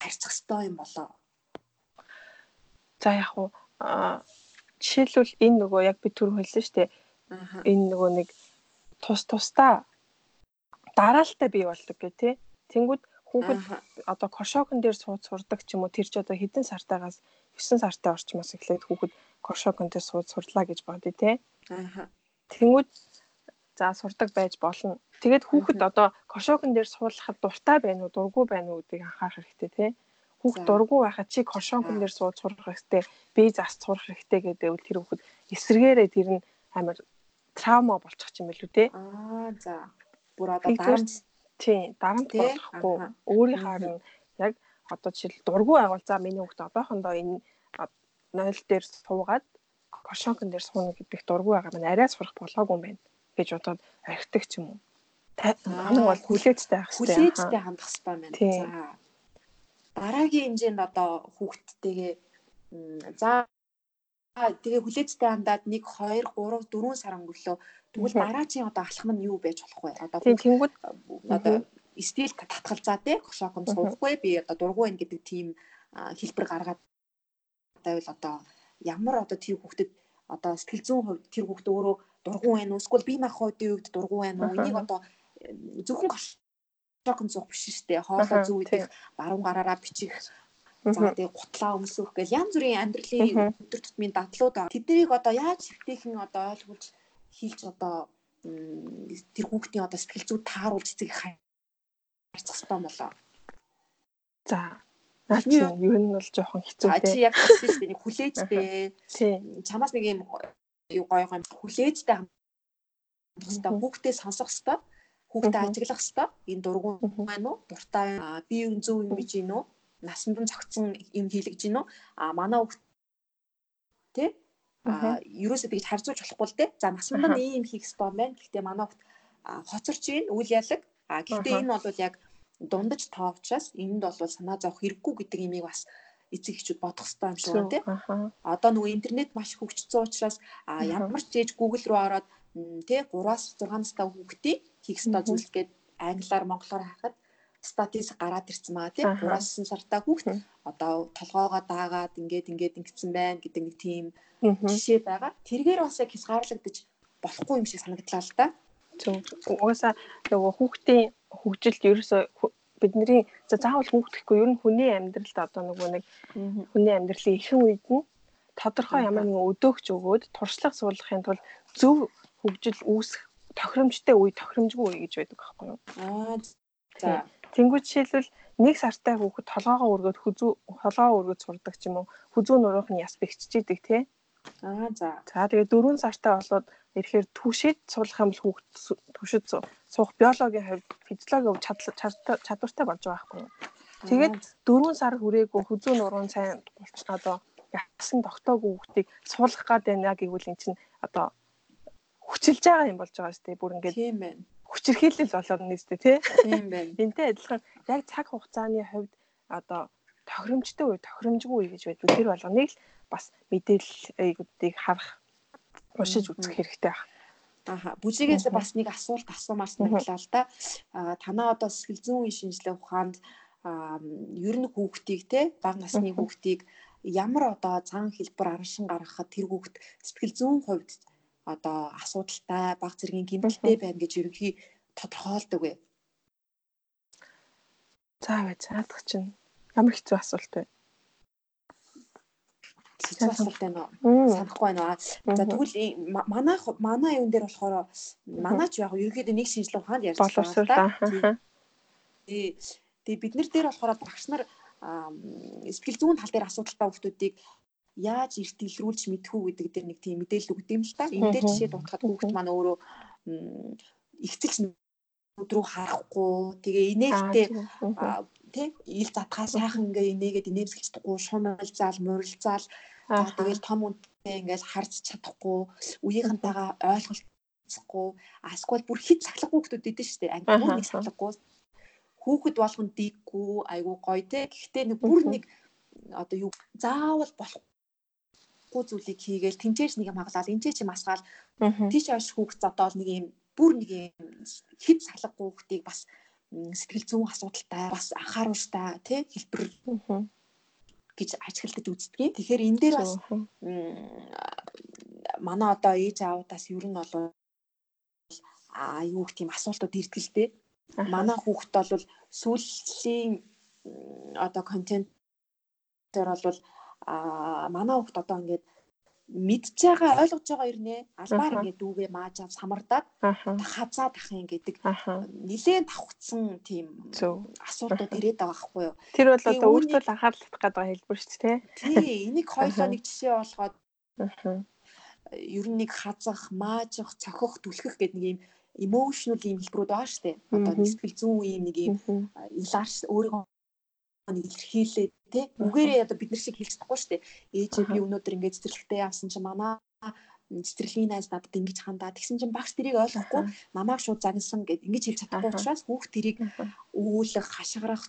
харьцах ёстой юм болоо. За яг уу жишээлбэл энэ нөгөө яг би түр хэлсэн шүү дээ. Энэ нөгөө нэг тус тусдаа дараалтаа бий болдог гэх тээ. Тэнгүүд хүүхэд одоо кошокон дээр сууд сурдаг ч юм уу тэр ч одоо хэдэн сартаагаас 9 сартай орчмоос эхлээд хүүхэд кошокон дээр сууд сурлаа гэж бодъё те. Аа. Тэнгүүд за сурдаг байж болно. Тэгээд хүүхэд одоо кошокон дээр суулгахад дуртай байна уу, дургүй байна уу гэдгийг анхаарах хэрэгтэй те. Хүүхд дургүй байхад чи кошокон дээр сууд сурах хэрэгтэй, бие заст сурах хэрэгтэй гэдэг тэр хүүхэд эсрэгээрээ тэр нь амар траума болчих юм билүү те. Аа за. Бүр одоо дарамт тий, дарамт болохгүй өөрийнхөө нь яг одоо жишээл дургүй байгуул за миний хүүхд одоохондоо энэ 0 дээр суугаад кошонкон дээр сууна гэдэг дургүй байгаа маань арай сурах болоогүй юм байна гэж бодоод ч юм уу. Хамгийн бол хүлээцтэй байх хэрэгтэй. Хүлээцтэй хандах хэрэгтэй байна. За. Дараагийн хэмжээнд одоо хүүхдтэйгээ за тэгээ хүлээцтэй хандаад 1 2 3 4 сар өнгөрлөө. Тэгвэл дараагийн одоо алхам нь юу байж болох вэ? Одоо тэнгүүд одоо стил татгалзаа те кошокон суухгүй би одоо дургүй байна гэдэг тийм хэлбэр гаргаад байвал одоо ямар одоо тэр хүүхдэд одоо сэтгэл зүйн хувьд тэр хүүхд өөрөө дургуун байна уу? Эсвэл бие махбодын хувьд дургуун байна уу? Энийг одоо зөвхөн шокон зуух биш шүү дээ. Хоолой зүү идэх баруун гараараа бичих за тэгээ гутлаа өмсөх гэл янз бүрийн амьдралын өдөр тутмын дадлууд тэднийг одоо яаж шивтэйхэн одоо ойлгуулж хийлж одоо тэр хүүхдийн одоо сэтгэл зүй тааруулж эцэг харьцах хэрэгтэй болоо. За Наач юу нь бол жоохон хэцүү дээ. Чи яг хэлсэн шүү дээ. Нэг хүлээжтэй. Чамаас нэг юм юу гоё гоё хүлээжтэй хамтдаа хүүхдээ сонсох хэвээр хүүхдээ ажиглах хэвээр энэ дургуун байна уу? Дуртай би юу зөв юм бич гин үү? Насанд нь цогцсон юм хийлгэж гин үү? А манай хүүхд тэ а ерөөсөө тэгж харьцуулж болохгүй л дээ. За насанд нь ийм хийх хэвээр байна. Гэхдээ манай хүүхд хоцорч гин үйл ялэг. А гэхдээ энэ бол яг дундаж тоо учраас энэнд бол санаа зовох хэрэггүй гэдэг имийг бас эцэг эхчүүд бодох хэрэгтэй юм шиг байна тий. Одоо нөгөө интернет маш хөгжсөн учраас ямар ч ээж Google руу ороод тий 3-аас 6 настай хүүхдийг хийх ёстой зүйл гээд англиар монголоор хахад статистик гараад ирсэн байгаа тий 3-аас 9 сартай хүүхд одоо толгоогоо даагаад ингээд ингээд ингэсэн байна гэдэг нэг тийм жишээ байгаа. Тэргээр бас яг хязгаарлагдаж болохгүй юм шиг санагдлаа л да. Зөв. Угаасаа нөгөө хүүхдийн хөгжилд ерөөсөө бидний за заавал хүүхдэхгүй ер нь хүний амьдралд одоо нөгөө нэг хүний амьдралын ихэнх үед нь тодорхой ямар нэгэн өдөөгч өгөөд туршлага суулгахын тулд зөв хөгжил үүсэх тохиромжтой үе тохиромжгүй үе гэж байдаг байхгүй юу? Аа за Тэнгүү жишээлбэл нэг сартай хүүхэд толгоогоо өргөд хүзүү толгоо өргөд сурдаг ч юм уу хүзүү нуруух нь яс бэгччихийдэг тий. Аа за. За тэгээ 4 сартай болоод ирэхээр түшид суулгах юм бол хүүхд түшид суух биологийн хувьд физиологийн чадвартай болж байгаа байхгүй юу. Тэгээд 4 сар хүрээгүй хүзүүн нуруунд сайн одоо ясан тогтоогүй хүүхдийг суулгах гад байна гэвэл эн чинь одоо хүчилж байгаа юм болж байгаа шүү дээ. Бүр ингээд тийм байна. Хүчирхийлэл болоод нэстэй тий. Тийм байна. Энтэй адилхан яг цаг хугацааны хувьд одоо тохиромжтой үе, тохиромжгүй үе гэж байдаг. Тэр болгоныг л бас мэдээллүүдийг харах уншиж үзэх хэрэгтэй байна. Аха. Бүжигээс бас нэг асуулт асуумаар санагдлаа л да. Аа танаа одоо сэтгэл зүйн шинжилгээ ухаанд ер нь хүүхдийг те бага насны хүүхдийг ямар одоо цаан хэлбэр араншин гаргахад тэр хүүхд сэтгэл зүйн хувьд одоо асуудалтай бага зэргийн гэмтэлтэй байна гэж ерөнхий тодорхойлдог вэ? За бай цаадах чинь ямар хэцүү асуулт вэ? хэцүү асуулт байна уу? Санахгүй байна аа. За тэгвэл манай манай юун дээр болохоор манаач яг ерөөхдөө нэг шинжилгээ ухаанд ярьж байгаа. Тэгээ бид нар дээр болохоор багш нар сэтгэл зүйн тал дээр асуудалтай хүмүүсийг яаж эрт илрүүлж мэдхүү гэдэг дээр нэг тийм мэдээлэл өгд юм л та. Энэ дээр жишээ дутахад хүүхэд маань өөрөө ихцэлж рүү харахгүй. Тэгээ инээхтэй тий ил задгаа сайхан ингээ инээгээд инээмсэлж чадахгүй шумалзаал мурилзаал за тэгэл том үнтэй ингээл харж чадахгүй үеийнхэнтэйгээ ойлголцохгүй. Асквал бүр хит сахлахгүй хүмүүс идэв штэ. Анги бүр нэг сахлахгүй хүүхэд болгон дийггүй айгу гоё те. Гэхдээ нэг бүр нэг одоо юу заавал болохгүй зүйлийг хийгээл тэнцээч нэг юм хаглаад энэ ч юм асгаал. Тийч хойш хүүхэд зодоол нэг юм бүр нэг юм хэд салгагүй хүүхдийг бас сэтгэл зүйн асуудалтай бас анхааруулжтай тий хэлбэр гэж ажиглаж үздэг. Тэгэхээр энэ дээр бас манай одоо ээж аавудаас ер нь бол а юу гэх тийм асуултууд ирдэг л дээ. Манай хүүхэд бол сүүлийн одоо контент дээр бол а манай хүүхэд одоо ингээд мэдж байгаа ойлгож байгаа ирнэ албаар ингээд дүүгээ мааж ав самардаад хазаа тахын гэдэг нилээн давхцсан тийм асуудууд ирээд байгаа байхгүй юу? Тэр бол одоо өөртөө анхаарал татах гэдэг хэлбэр шүү дээ тий энийг хоёулаа нэг жишээ болгоод ер нь нэг хазах маажих цохих түлхэх гэдэг нэг юм emotional юм хэлбэрүүд байгаа шүү дээ. Одоо нэг сэтгэл зүйн юм нэг юм илаарч өөрийгөө илэрхийлээ тий. Үгээрээ одоо бид нар шиг хэлж чадахгүй шүү дээ. Ээжээ би өнөөдөр ингээд цэцэрлэгтээ явсан чинь манай цэцэрлэгийн найз надад ингэж хандаа тэгсэн чинь багш тэрийг ойлгохгүй. Намайг шууд загнасан гэд ингэж хэлж чадахгүй учраас хүүхд тэрийг үүлэх хашгирах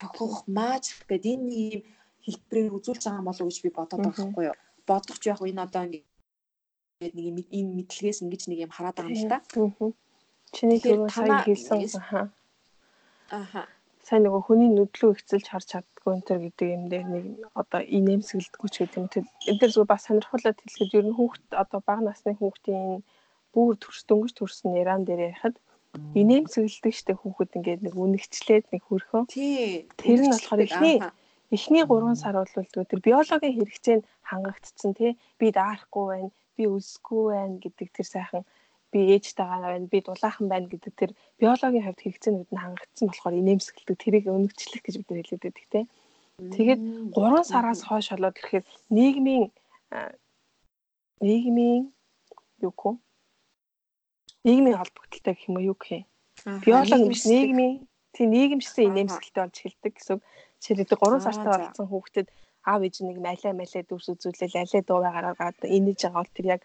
тохох мааж гэд энэ ийм хэлбэрээр үзүүлж байгаа болов уу гэж би бодоод байгаа байхгүй юу? Бодох ч яг энэ одоо ингээд нэг ийм мэдлэгээс ингэж нэг юм хараад байгаа юм л та. Чиний түрүү сая хэлсэн аха сайн нөгөө хүний нүдлүү ихцэлж харж чаддгүй энэ төр гэдэг юм дээр нэг одоо инээмсэгэлдэггүй ч гэдэг юм. Энэ дээр зүгээр бас сонирхолтой хэлэхэд ер нь хүүхд одоо бага насны хүүхдийн бүр төрс дөнгөж төрсөн яран дээр ярихад инээмсэгэлдэг штэ хүүхэд ингээд нэг үнэгчлээд нэг хөрхөө. Тэр нь болохоор эхний эхний 3 сар бол тэр биологийн хэрэгцээнд хангагдсан тий. Би даарахгүй байна, би үлсэхгүй байна гэдэг тэр сайхан би ээжтэйгээ байна, би дулаахан байна гэдэг тэр биологийн хувьд хэрэгцээнүүд нь хангагдсан болохоор инээмсэглэдэг тэрийг өнөгчлөх гэж бид нар хэлээд байдаг тийм. Тэгээд 3 сараас хойш болоод ирэхээр нийгмийн нийгмийн юу гоо нийгмийн холбогдлолтой гэх юм уу юу гэх юм. Биологи биш нийгмийн тийм нийгэмшсэн инээмсэглэлтэй болж эхэлдэг гэсэн. Жишээлбэл 3 сартай болсон хүүхдэд аав ээж нэг малаа малаа дүрс үзүүлэл алей дуу гараад инээж байгаа бол тэр яг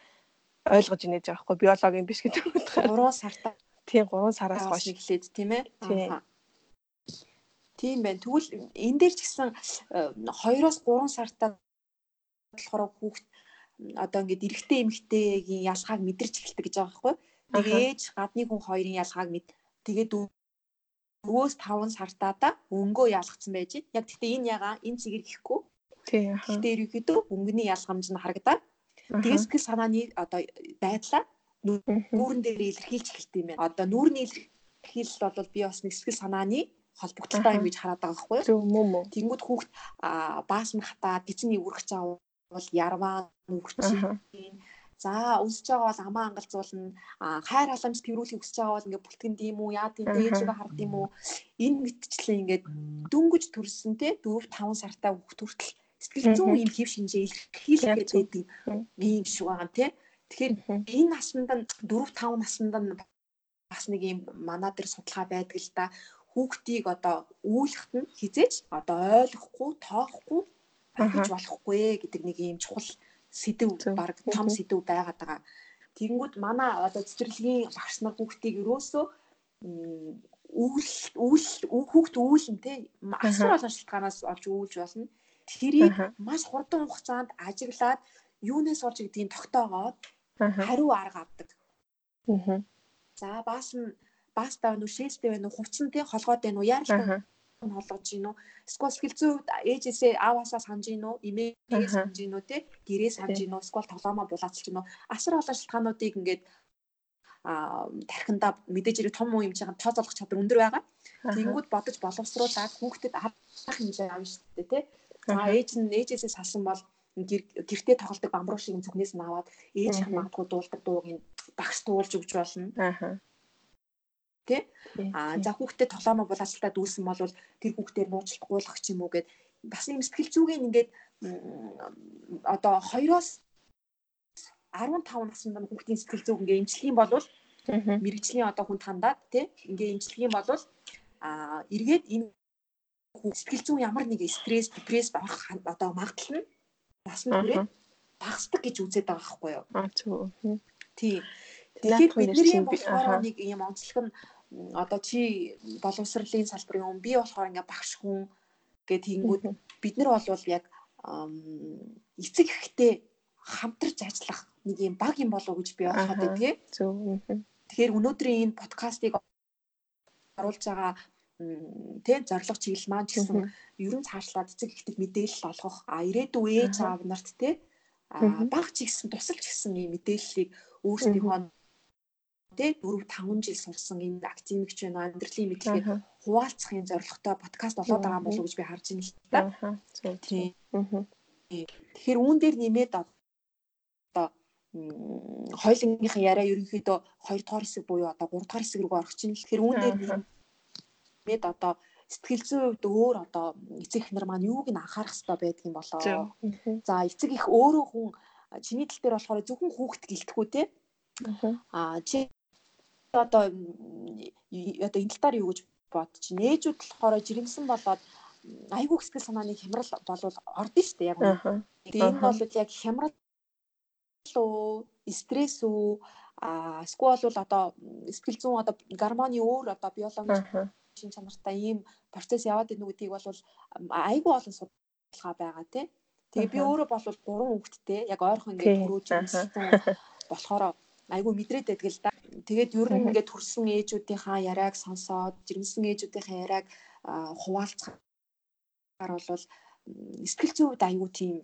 ойлгож инээж байгаа хгүй биологийн биш гэдэг утгаар 3 сартаа тийм 3 сараас хойш. эхлээд тийм ээ? Тийм. Байна. Тэгвэл энэ дээр ч гэсэн 2-оос 3 сартаа болохоор хүүхд одоо ингээд эрэгтэй эмэгтэйгийн ялгааг мэдэрч эхэлдэг гэж байгаа байхгүй? Нэг ээж гадны хүн хоёрын ялгааг мэд. Тэгээд өвөөс 5 сартаа да өнгөө ялгцсан байж яг гэхдээ энэ ягаа энэ цэгээр гэхгүй тийм гэхдээ ерөөхдөө өнгөний ялгамж нь харагдаад Тэгээд сэтгэл санааны одоо байдлаа нүүрэн дээр илэрхийлж эхэлт юм байна. Одоо нүүрний илэрхийлэл бол би бас нэг сэтгэл санааны холбогдолтой юм гэж хараад байгаа байхгүй юу? Мөн мөн. Тэнгүүд хүүхд баасан хатаад гизний үргэж авал ярваа нүгчин. За өсөж байгаа бол амаа ангалзуулна. Хайр халамж тэрүүлэхийг өсөж байгаа бол ингээд бүлтгэнд юм уу? Яа тийм ээжгээ хард юм уу? Энэ мэтчлэн ингээд дөнгөж төрсөн те 4 5 сартай хүүхд хүртэл сэтгэл зүйн юм хэв шинжээ илэрхийлгээд байдаг юм. Шиг байгаа тий. Тэгэхээр энэ наснд нь 4 5 наснд нь бас нэг юм манаа дээр судалгаа байдаг л да. Хүүхдийг одоо үүлэхт нь хизээч одоо ойлгохгүй, тоохгүй ойлгож болохгүй гэдэг нэг юм чухал сэдв баг том сэдв байгаад байгаа. Тэгэнгүүт манай одоо цэцэрлэгийн багш нар хүүхдийг ерөөсөө үүл үүл хүүхд үүлэн те. Асар олон шалтгаанаас олж үүлж болно тэрийг маш хурдан хугацаанд ажиглаад юунаас олж гэдгийг тогтоогоод хариу арга авдаг. За баас нь баастаа нү шээлтэй байна уу хувцсан тий холгоод байна уу яаралтай нь холгож гин үү эсвэл сэтгэлзүү ээжээсээ ааваасаа санаж гин үү имээгээ санаж гин үү тий гэрээ санаж гин үү эсвэл тоглоомоо булаацч гин үү асар олон шалтгаануудыг ингээд а тархинда мэдээж хэрэг том юм чинь тооцоолох чадвар өндөр байгаа. Тэнгүүд бодож боловсруулаад хүүхдэд авах хэмжээ авна шүү дээ тий. За ээж нь ээжээсээ салсан бол гэртээ тоглодог бамбруу шиг зүгнээс нь аваад ээж магадгүй дуулдаг дууг нь багш дуулж өгч болно. Аа. Тэ? Аа за хүүхдэд тоглоомоо булаацалтаа дүүсэн бол тэр хүүхдээр нууцлахгүй болох ч юм уу гэд бас юм сэтгэл зүгийн ингээд одоо 2-оос 15 наснд хүүхдийн сэтгэл зүг ингээд эмчлэх юм бол мэрэгжлийн одоо хүн тандаад тий ингээ имжлэх юм бол а эргээд энэ сэтгэл зүйн ямар нэг стресс депресд орох одоо магадлал нь насан туршид багасдаг гэж үзээд байгаа байхгүй юу? Аа зөв. Тий. Тэгэхээр бидний болохоор нэг юм онцлог нь одоо чи боловсролын салбарын хүн би болохоор ингээ багш хүн гэдэг тэгэнгүүт бид нар бол яг эцэг ихтэй хамтарч ажиллах нэг юм баг юм болов уу гэж би бодоход тий. Зөв. Тэгэхээр өнөөдрийн энэ подкастыг оруулж байгаа тэ зорилго чиглэл маань ч гэсэн ерөн цаашлаад эцэг ихтэй мэдээлэл олгох. А ирээдүйн ээж аав нарт тэ. Баг ч гэсэн тусалж гисэн ийм мэдээллийг өөрсдийнхөө тэ 4 5 жил сурсан энэ академикч байна. Амьдралын мэдлэгийг хуваалцахын зорилготой подкаст болоод байгаа болов уу гэж би харж байна л та. Тэгэхээр үүн дээр нэмээд одоо хойлонгийнхын яриа ерөнхийдөө 2 дугаар хэсэг буюу одоо 3 дугаар хэсэг рүү орох чинь. Тэгэхээр үүн дээр нэмээд одоо сэтгэл зүйн хувьд өөр одоо эцэг их нар маань юуг нь анхаарах хэрэгтэй байдаг юм болоо. За эцэг их өөрөө хүн чиний тал дээр болохоор зөвхөн хүүхэд гэлтэхгүй те. Аа чи одоо одоо энэ талаар юу гэж бодож нээжүүд болохоор жирэмсэн болоод айгүй сэтгэл санааны хямрал болвол ордон шүү дээ яг үнэ. Тэгээ энэ бол яг хямрал уу, стресс үү, а эсвэл бол одоо сэтгэл зүйн одоо гормоны өөр одоо биологи шин чанартай ийм процесс яваад идэх гэдгийг бол айгүй олон судалгаа байгаа тий. Тэгээ би өөрөө бол гурван хүүхэдтэй яг ойрхон ингээд төрөөж ирсэн болохоор айгүй мэдрээд байдаг л да. Тэгээд ер нь ингээд төрсэн ээжүүдийнхаа яриаг сонсоод жирэмсэн ээжүүдийнхаа яриаг хуваалцахаар бол сэтгэл зүйн хувьд айгүй тийм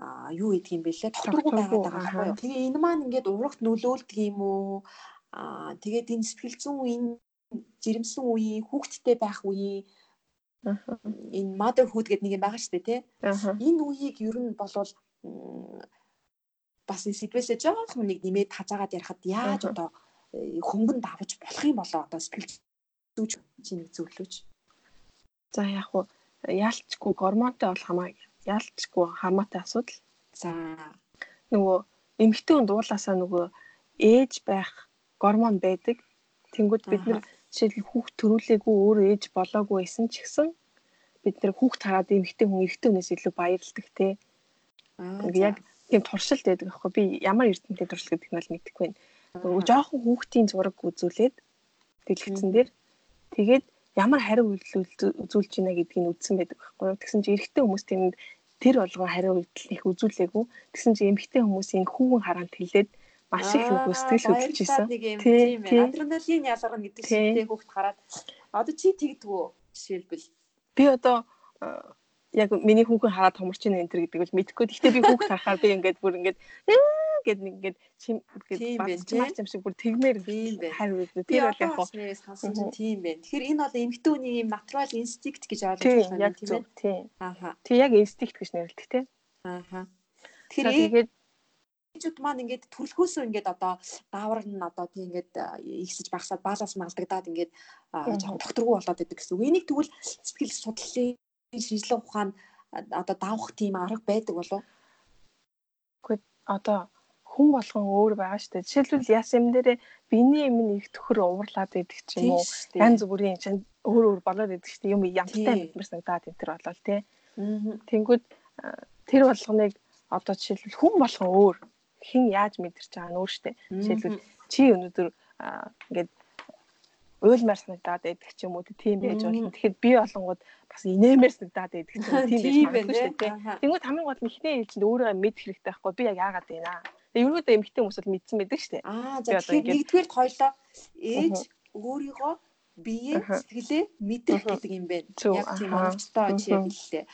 а юу гэдэг юм бэ лээ тогтворгүй байгаад байгаа байхгүй юу. Тэгээ энэ маань ингээд урагт нөлөөлдөг юм уу? Аа тэгээд энэ сэтгэл зүйн энэ жирэмсэн үеийн хүүхдтэй байх үеийн энэ motherhood гэдэг нэг юм байгаа шүү дээ тий. Энэ үеийг ер нь болвол бас энэ сэдвээсээ жоохон нэг нэмээд хазаагаад ярихад яаж одоо э, хөнгөн давж болох юм болоо одоо сэтгэл зүйч чинь зөвлөж. За яг хуу яалчгүй гормонтой бол хамаа яалчгүй хамаатай асуудал. За нөгөө эмэгтэй хүн дуулаасаа нөгөө ээж байх гормон байдаг. Тэнгүүд бид нар жишээлбэл хүүхд төрүүлээгүй өөрөө ээж болоогүй байсан ч гэсэн бид нэр хүүхд хараад эмэгтэй хүн эрэгтэй хүнээс илүү баярлдаг те. Яг тийм туршилт байдаг аахгүй би ямар эрдэмтний туршилт гэдэг нь бол мэдэхгүй байна. Жоохон хүүхдийн зураг үзүүлээд дэлгэцэн дээр тэгээд ямар хариу үзүүлж байна гэдгийг үзсэн байдаг байхгүй юу. Тэгсэн чинь эрэгтэй хүмүүс тэнд тэр болгон хариу үйлдэл их үзүүлээгүй. Тэгсэн чинь эмэгтэй хүмүүсийн хүүхэн хараанд хэлээд маш их нөгөө сэтгэл хөдлөж исэн. Тийм ээ. Адреналин ялгарна гэдэг шигтэй хүүхд хараад одоо чи тэгдэггүй жишээлбэл би одоо яг миний хүүхэн хараад томорч ийн энэ гэдэг бол мэдэхгүй. Гэхдээ би хүүхд харахаар би ингээд бүр ингээд гэд нэг ингээд чим гэдэг бац юм шиг бүр тэгмээр хариу үү. Тэр бол яг хоо сонсон чинь тийм байна. Тэгэхээр энэ бол эмгтэн үний юм натурал инстинкт гэж ойлгож байна тийм ээ. Тийм. Ааха. Тэг яг инстинкт гэж нэрлэдэг тийм. Ааха. Тэгэхээр ээжүүд маань ингээд төрөлхөөсөө ингээд одоо даавар нь одоо тийм ингээд ихсэж багасаад баалаас малдагдаад ингээд жоохон докторгүй болоод идэг гэсэн үг. Энийг тэгвэл сэтгэл судлалын шинжилгээ ухаан одоо давах тийм арга байдаг болов уу? Гэхдээ одоо хүн болгон өөр байгаа шүү дээ. Жишээлбэл яс юм дээрээ биений юм их төхөр уурлаад байдаг ч юм уу. Янз бүрийн чинь өөр өөр болоод байдаг шүү дээ. Юм ямтай мэдмэр санагдаад энэ төр болол тий. Тэнгүүд тэр болгоныг одоо жишээлбэл хүн болгон өөр хэн яаж мэдэрч байгаа нь өөр штэ. Жишээлбэл чи өнөөдөр ингээд уйлмаар санагдаад байдаг ч юм уу тийм байж болно. Тэгэхээр би олонгод бас инээмээр санагдаад байдаг ч юм уу тийм байж болно шүү дээ. Тэнгүүд хамгийн гол нь ихний ээлжинд өөрөө мэд хэрэгтэй байхгүй би яг яагаад байна аа. Тэгээ ерөөдөө эмгтэй хүмүүс бол мэдсэн байдаг шүү дээ. Аа за тэгэхээр нэгдүгээр хоёлоо ээж өөрийгөө биеэ сэтгэлээ мэдрэх гэдэг юм байна. Яг тийм оновчтой яг хэллээ.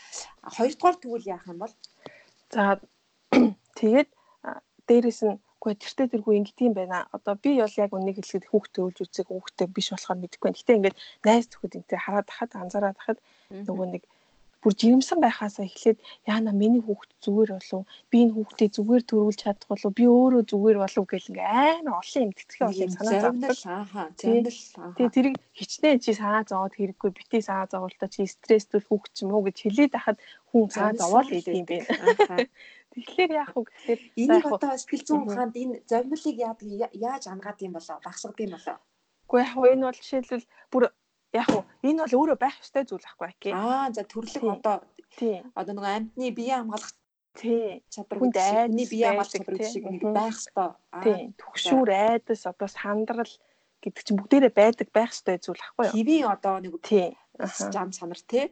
Хоёрдугаар тэгвэл яах юм бол за тэгээд дээрэс нь үгүй тэртээ тэргүй ингэт юм байна. Одоо би бол яг үнийг хэлэхэд хүүхдээ үлж үзэг хүүхдээ биш болохоор мэдэхгүй байна. Гэтэ ингээд найз зөвхөд энэ хараад хахад анзаараад хахад нөгөө нэг бүр жирэмсэн байхаасаа эхлээд яана миний хүүхд зүгээр болов би энэ хүүхдээ зүгээр төрүүлж чадах болов би өөрөө зүгээр болов гэл ингээ амар олон юм тэтгэх болыг санаа зовдол. ааха зовдол тэгээ тэрийг хичнээн чи санаа зовоод хэрэггүй бити санаа зоволтой чи стресстүүл хүүхд ч юм уу гэж хэлээд хахад хүн санаа зовоод идэв юм бэ Тэгэхээр яах вэ гэхээр энийг одоо сэтгэл зүйн ухаанд энэ яадаг яаж ангаад юм болоо багсгад юм болоо. Гэхдээ яг энэ бол жишээлбэл бүр яг уу энэ бол өөрөө байх ёстой зүйл байхгүй аки. Аа за төрлөх одоо тий. одоо нөгөө амьтны бие хамгаалах тий. чадвар хүнд айдны бие хамгаалах чадвар шиг нэг байх ёстой. Тий. төгшүүр айдас одоо сандрал гэдэг чинь бүгдээрээ байдаг байх ёстой зүйл байхгүй юу? Хэвийн одоо нэг тий. жам санар тий.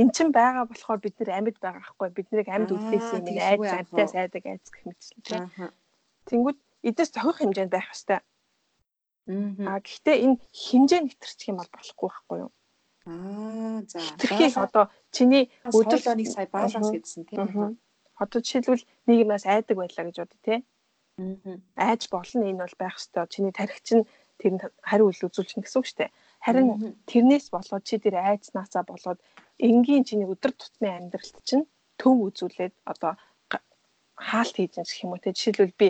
Эн чин байгаа болохоор бид нэр амьд байгаа байхгүй бид нарыг амьд үлдээсэн юм айд амьтаа сайдаг айц гэх мэтчлэн тий. Тэнгүүд эдээс зохих хэмжээнд байх ёстой. Аа гэхдээ энэ хэмжээ нэвтэрчих юм бол болохгүй байхгүй юу? Аа за. Тэгэхээр одоо чиний өдөр нэг сая баланс гэдсэн тийм. Одоо жишээлбэл нэг юмас айдаг байлаа гэж бодъё тий. Аа. Айж болно энэ бол байх ёстой. Чиний тархич нь тэр хариу үйл үзүүлчихнэ гэсэн үг шүү дээ. Харин тэрнээс болоод чи тэр айцнаасаа болоод энгийн чиний өдөр тутмын амьдралт чинь төв үзүүлээд одоо хаалт хийж гэх юм уу те. Жишээлбэл би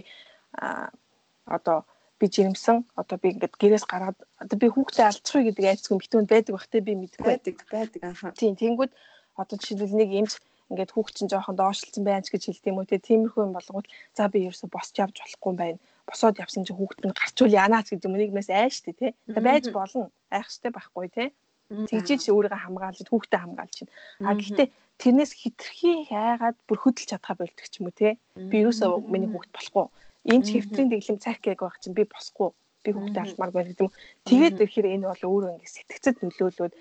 одоо би жирэмсэн одоо би ингээд гэрээс гараад одоо би хүүхдээ алдчихгүй гэдэг айцгүй битүүнд байдаг бах те би мэдгүй. Байдаг байдаг аа тийм тэнгүүд одоо жишээлбэл нэг эмч ингээд хүүхд чинь жоохон доошлцсон байж гэж хэлдэг юм уу те. Тиймэрхүү юм болгоод за би ерөөсө босч явж болохгүй юм байна босоод явсан чинь хүүхд нь гарчул яанаач гэдэг юм. Нэгмээс айш тий те байж болно. Айх штэ байхгүй те тэгжиж өөрийгөө хамгаалж хүүхдээ хамгаалж чинь. А гэхдээ тэрнээс хитрхи хайгаад бүр хөдөлж чадхаа болдог ч юм уу те би ерөөсөө миний хүүхд болохгүй. Энэ ч хэвтрийн дэглэм цахиг байх чинь би босхгүй би хүүхдээ алмаар байна гэдэг юм. Тэгээд ирэхээр энэ бол өөрөө ингэ сэтгцэд нөлөөлөөд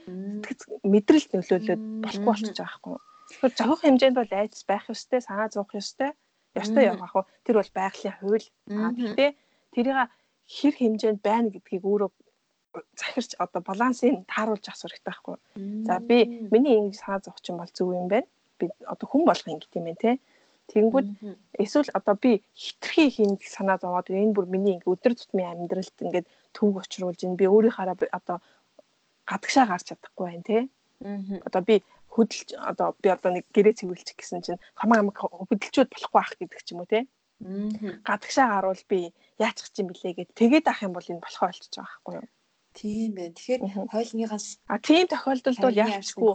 мэдрэлд нөлөөлөөд болохгүй болчихж байгаа байхгүй. Тэгэхээр зовох хэмжээнд бол айц байх ёстой, санаа зовох ёстой. Ёстой явах уу? Тэр бол байгалийн хууль. Аа гэхдээ тэрийг хэр хэмжээнд байна гэдгийг өөрөө захирч одоо балансыг тааруулж асуух хэрэгтэй байхгүй. За би миний ингэ санаа зовх чинь бол зөв юм байна. Би одоо хүн болох ингэ гэм юм те. Тэнгүүд эсвэл одоо би хитрхи хийх санаа зовоод энэ бүр миний ингээ өдөр тутмын амьдралд ингээд төвг очруулж ин би өөрийнхаараа одоо гадагшаа гарч чадахгүй байна те. Одоо би хөдөлж одоо би одоо нэг гэрээ цэвэрлчих гэсэн чинь хамаа хамаг хөдөлчөөд болохгүй ах гэдэг ч юм уу те. Гадагшаа гарвал би яачих чинь блэ гэд тэгээд ах юм бол энэ болохоо болчихж байгаа байхгүй юу? Тийм байна. Тэгэхээр хойлныгаас а тийм тохиолдолд бол яачгүй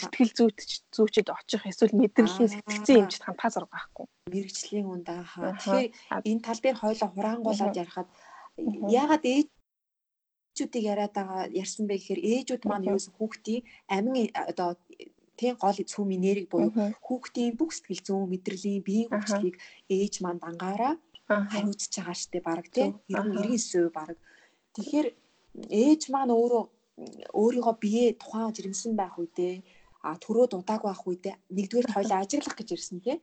сэтгэл зүйч зүйчэд очих эсвэл мэдрэлийн сэтгцэн эмчд хамтаа зураг байхгүй. Мэргэжлийн үнд аа. Тэгэхээр энэ тал дээр хойлоо хураангуулад ярихад яагаад ээжүүдийг яриад байгаа ярьсан бэ гэхээр ээжүүд маань юусэн хүүхдийн амин одоо тийм гол цөмийн нэрийг буюу хүүхдийн бүх сэтгэл зүйн мэдрэлийн биеийн хөгжлийг ээж маань дангаараа хариуцж байгаа штеп баг тийм 99% баг. Тэгэхээр ээж маань өөрөө өөрийгөө бие тухайн жирэмсэн байх үедээ а төрөө дудааг байх үедээ нэгдүгээр хоёлаа ажиглах гэж ирсэн тий.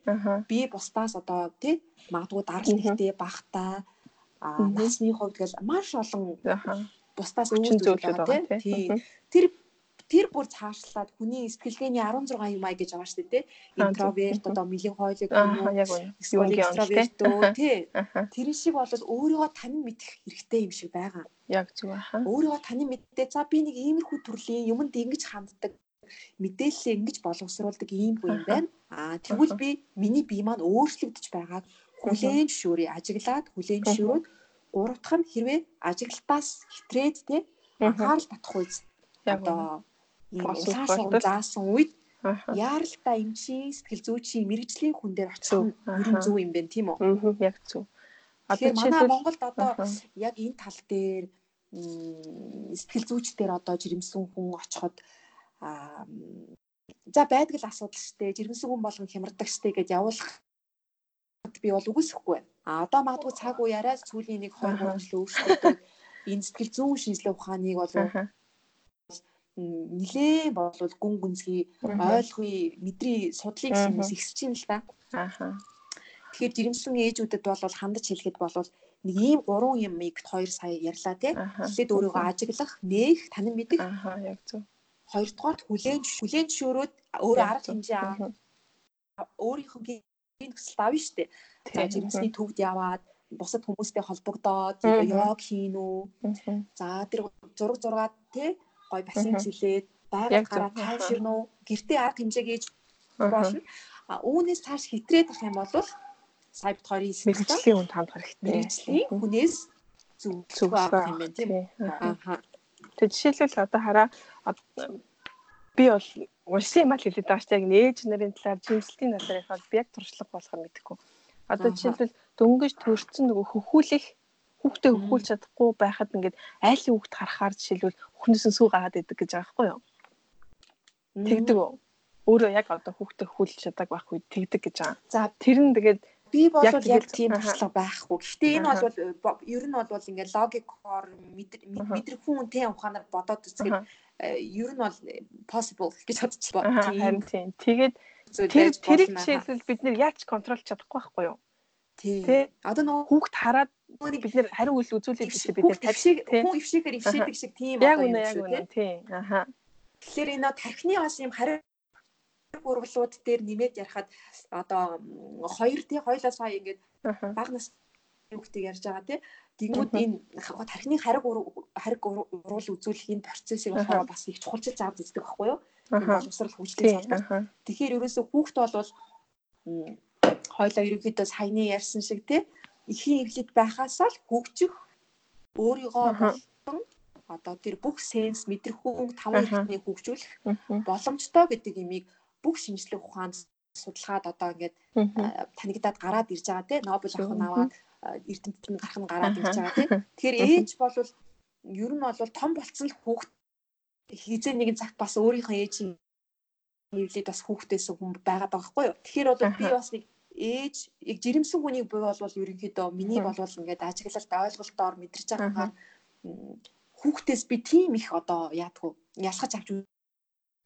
Би бусдаас одоо тий магадгүй даралт ихтэй багтаа а насны хувьд гэл маш олон бусдаас өвчин зүйлүүд байгаа тий. Тэр тэр бүр цаашлаад хүний сэтгэлгээний 16 юм ая гэж байгаа шүү дээ тий. Интроверт одоо мөлийн хойлог экстраверт тий. Тэр шиг бол өөрийгөө танин мэдэх хэрэгтэй юм шиг байгаа. Яг зүг аха. Өөрийгөө танин мэддээ за би нэг иймэрхүү төрлийн юмд ингэж ханддаг мэдээлэлээ ингэж боловсруулдаг ийм хүн юм байна. Аа тэгвэл би миний бие маань өөрчлөгдөж байгааг хүлээн зөвшөөрье. Ажиглаад хүлээн зөвшөөрөөд гурав дахь нь хэрвээ ажиглалтаас хитрээд тий анхаарал татах үз. Одоо улаан заасан үед яаралтай эмчийн сэтгэл зүйчийн мэрэгжлийн хүн дээр очих нь зөв юм байна тийм үү? Яг зөв. Одоо манай Монголд одоо яг энэ тал дээр сэтгэл зүйчдэр одоо жирэмсэн хүн очиход за байдаг л асуудал штэ жирэмсэн хүн болгон хямардаг штэ гэж явуулах би бол үгүйсэхгүй байна. А одоо магадгүй цаг үеараа сүүлийн нэг 20 30 жил өөрчлөгдөв. Энэ сэтгэл зүйн шинжилгээ ухааныг бол нилээ болвол гүн гүнзгий ойлгоё мэдрий судлыг гэсэн хүмүүс ихсэж байна л да. Ааха. Тэгэхээр жирэмсэн ээжүүдэд бол хандаж хэлэхэд бол нэг ийм гурван юмыг 2 сая ярьлаа тий. Эхлээд өөрийгөө ажиглах, нээх, танин мэдэх. Ааха, яг зөв. Хоёрдугаар хүлээн хүлээн зөвшөөрөөд өөрөө арга хэмжээ авах өөрийнхөө гин төсөлд авна дээ. За жирэмсний төвд яваад бусад хүмүүстэй холбогдоод йог хийн үү. За тэр зураг зургаад тий гой бассейн зилээд байгаль гараа тайвширна уу гэртээ арга хэмжээг ээж болно. А үүнээс цааш хитрээд ах юм бол сая бит хоёрын мэрэгжлийн үнд хандах хэрэгтэй мэрэгжлийн хүнээс зүг зүг авах юм байна тийм. аа тэг жишээлбэл одоо хараа би бол уншсан юм аа хэлээд байгаа шүү. Яг нээж нарын талаар, жимсэлтийн талаар бол би яг туршлага болохоор мэдэхгүй. Одоо жишээлбэл дөнгөж төрсөн нөгөө хөхүүлэх хүүхдээ хөхүүлж чадахгүй байхад ингээд айлын хүүхд харахаар жишээлбэл өхнөөс нь сүү гараад идэг гэж байгаа байхгүй юу? Тэгдэг үү? Өөрөө яг одоо хүүхдээ хөхүүлж чаддаг байх үед тэгдэг гэж байгаа. За тэр нь тэгээд би бол яг тийм туршлага байхгүй. Гэхдээ энэ бол ер нь бол ингээд логикоор мэдрэх хүн тэ ухаанаар бодоод үзэхэд э, ер нь бол possible гэж бодчих байна. Харин тийм. Тэгээд тэр тэрийг жишээлбэл бид нэр яаж контролч чадахгүй байхгүй юу? Тий. Одоо нөгөө хүүхд хараад бид нэр хариу үйл үзүүлээд биш бид нэр тавшиг хүн өвшихээр өвшөөдөг шиг тийм яг үнэ яг үнэ тий. Аха. Тэгэхээр энэ тархины бас юм хариу урвлууд дээр нэмээд ярихад одоо хоёр тий хоёлаас хаа ингээд баг нас хүүхдийг ярьж байгаа тий. Тэгмүүд энэ тархины хариг хариг уруул үзүүлэх энэ процессыг болохоор бас их чухалчилж авч үздэг байхгүй юу? Боловсрал хөгжлийн салбар. Тэгэхээр ерөөсөө хүүхд бол хоёлаа ерөнхийдөө саяны ярьсан шиг тий эхийн эвлэд байхаас л хөгжих өөрийгөө болон одоо тэр бүх сенс мэдрэхүүн таван эрхтнийг хөгжүүлэх боломжтой гэдэг имийг бүх шинжлэх ухаанд судалгаад одоо ингээд танигдаад гараад ирж байгаа тий Нобель авах нь аваад эрдэмтэд нь гарах нь гараад ирж байгаа тий Тэгэхээр ээж бол ер нь бол том болцсон л хүүхд хизээ нэгэн цагт бас өөрийнхөө ээжийн нэвлээд бас хүүхдээс хүн байгаад байгаа байхгүй юу. Тэгэхээр бол би бас нэг ээж яг жирэмсэн хүнийг бий болвол ерөнхийдөө миний болвол ингээд ажиглалт ойлголтоор мэдэрч байгаагаар хүүхдээс би тийм их одоо яадгүй ялхаж авч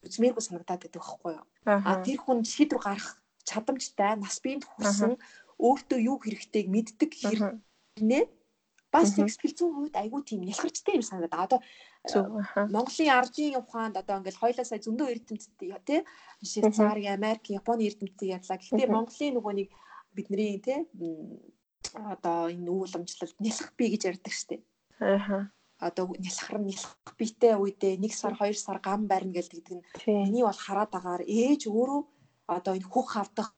үзмээргүй санагдаад байдаг байхгүй юу. А тэр хүн шийдвэр гарах чадамжтай нас биед хүрсэн өөртөө юу хэрэгтэйг мэддэг хэрнээ бас экспилцэн хувьд айгүй тийм ялгарчтай юм санагдаа. Одоо Монголын ардын ухаанд одоо ингээл хоёлаа сая зөндөө эрдэмтдээ тий Швейцарын, Америк, Японы эрдэмтдээ ярьлаа. Гэхдээ Монголын нөгөө нэг бидний тий одоо энэ ууламжлалт нялх бий гэж ярьдаг штеп. Аа одоо нялхар нялх биетэй үедээ 1 сар 2 сар гам барина гэдэг нь миний бол хараад агаар ээж өөрөө одоо энэ хөх авдах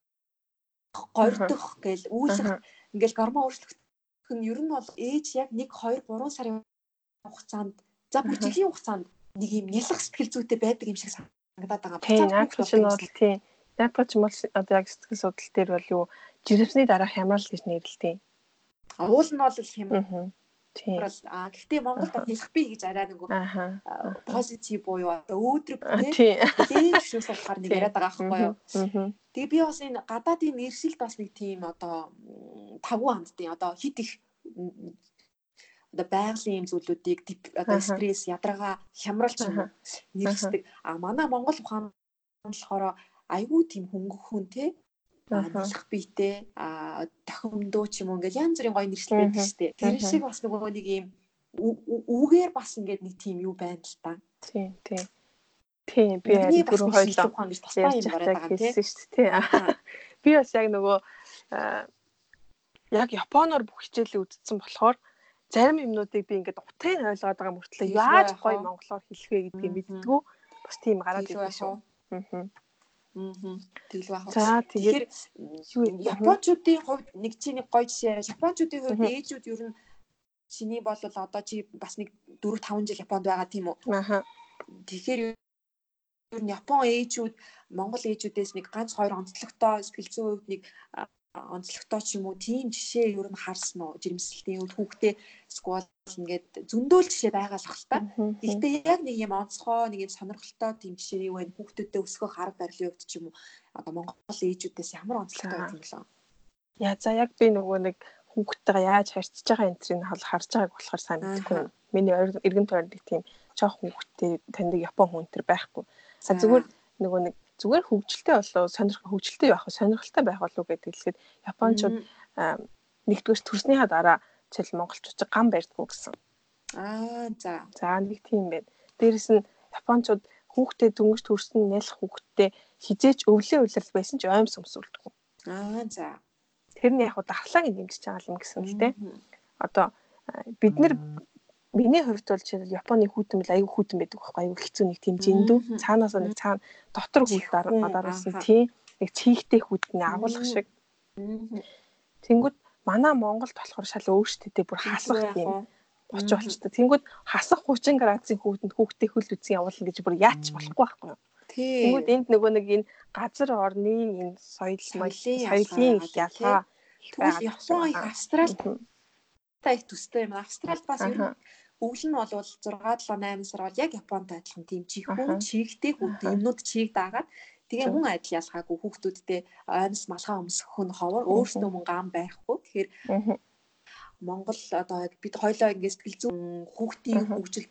гордох гэл үүсэх ингээл гормон өөрчлөлт нь ер нь бол ээж яг 1 2 3 сарын хугацаанд за бүр жилийн хугацаанд нэг юм нялх сэтгэл зүйтэй байдаг юм шиг санагдаад байгаа. Тийм наадах чинь бол тийм. Наадах чинь бол одоо яг сэтгэл судлал дээр бол юу жирэмсний дараах хямрал гэж нэрлэдэг. Уул нь бол хямрал. Тийм. А гэхдээ Монголд хэлэх би гэж арай нэг позитив буюу одоо өөдрөг тийм шүүс болохоор нэг яриад байгаа байхгүй юу. Тэгээ би бас энэ гадаадын нэршилд бас нэг тийм одоо тавгүй ханддیں۔ Одоо хит их одоо байгалийн юм зүйлүүдийг одоо стресс, ядаргаа, хямрал ч юм нэрсдэг. А манай Монгол ухаан болохоор айгүй тийм хөнгөх хүн те нэлэх биетэй а тохиомдоо ч юм уу ингээд янз бүрийн гоё нэршил байдаг шүү дээ. Тэр шиг бас нөгөө нэг юм үгээр бас ингээд нэг тийм юу байна л та. Тийм тийм. Тийм би бүрэн хоёлоо ухаан гэж тусдаа юм гараад байгаа тийм шүү дээ. Би бас яг нөгөө яг японоор бүх хичээлээ үзсэн болохоор зарим юмнуудыг би ингээд утгыг ойлгоод байгаа мөртлөө яаж гоё монголоор хэлэх вэ гэдгийг мэддэггүй бас тийм гараад ирсэн шүү. Аа. Аа. Тэгэл байх. За тэгэхээр японочдын хувьд нэг чи нэг гоё жишээ яриа. Японочдын хувьд ээжүүд ер нь чиний бол одоо чи бас нэг 4 5 жил Японд байгаа тийм үү? Аа. Тэгэхээр ер нь Япон ээжүүд Монгол ээжүүдээс нэг ганц хоёр онцлогтой сэтгэл зүйн хувьд нэг онцлогтой ч юм уу тийм жишээ ер нь харсан уу жирэмслэлтийн үйл хүүхдээ сквал ингээд зөндөөл жишээ байгаа л хэл та. Гэхдээ яг нэг юм онцгой нэг юм сонирхолтой тийм жишээ юу вэ хүүхдүүдэд өсгөх арга барилын хувьд ч юм уу одоо Монгол ээжүүдээс ямар онцлогтой байх юм лөө. Яа за яг би нөгөө нэг хүүхдтэйгээ яаж харьцаж байгаа энэ төрийг хол харж байгааг болохоор санагдахгүй. Миний эргэн тойронд тийм жоох хүүхдтэй таньдаг Япон хүн төр байхгүй. А зүгээр нөгөө нэг зүгээр хөгжилтэй болоо сонирх хөгжилтэй байх сонирхолтой байх болов гэдэг хэлэхэд японочууд нэгдүгээр төрснийхаа дараа жишээл монголчууд гам барьдгүй гэсэн. Аа за. За нэг тийм байна. Дээрэс нь японочууд хүүхдээ дөнгөж төрсөн нялх хүүхдтэй хизээч өвлөө уйлал байсан ч ойм сүмсүүлдэг. Аа за. Тэр нь яг хуу дархлааг дэмжиж байгаа юм гэсэн л дээ. Одоо бид нар Миний хувьд бол жишээл Японы хүүтэн бил аюу хүүтэн байдаг байхгүй аюу хэцүү нэг тийм жиндүү цаанаас нэг цаана дотор хүүт дараасан тийм нэг чийхтэй хүүтний агуулга шиг. Тэнгүүд манай Монголд болохоор шал өөртөө бүр хасах тийм боч болчтой. Тэнгүүд хасах 30 градусын хүүтэнд хүүхдээ хөл үзэн явуулна гэж бүр яач болохгүй байхгүй юу? Тэгмүүд энд нөгөө нэг энэ газар орны энэ соёл соёлын ялгаа Тэгвэл Япон их Австрал та их төстэй юм. Австрал бас өвөл нь бол 6 7 8 сар бол яг Японтай адилхан тийм чихүүн чигтэй хүүхд юмнууд чиг даагаад тэгээ мөн адил ялгаагүй. Хүүхдүүдтэй ойноос малгай өмсөх нь ховор өөрсдөө мөн гам байхгүй. Тэгэхээр Монгол одоо бид хоёлоо ингээд сэтгэл зүйн хүүхдийн хөгжил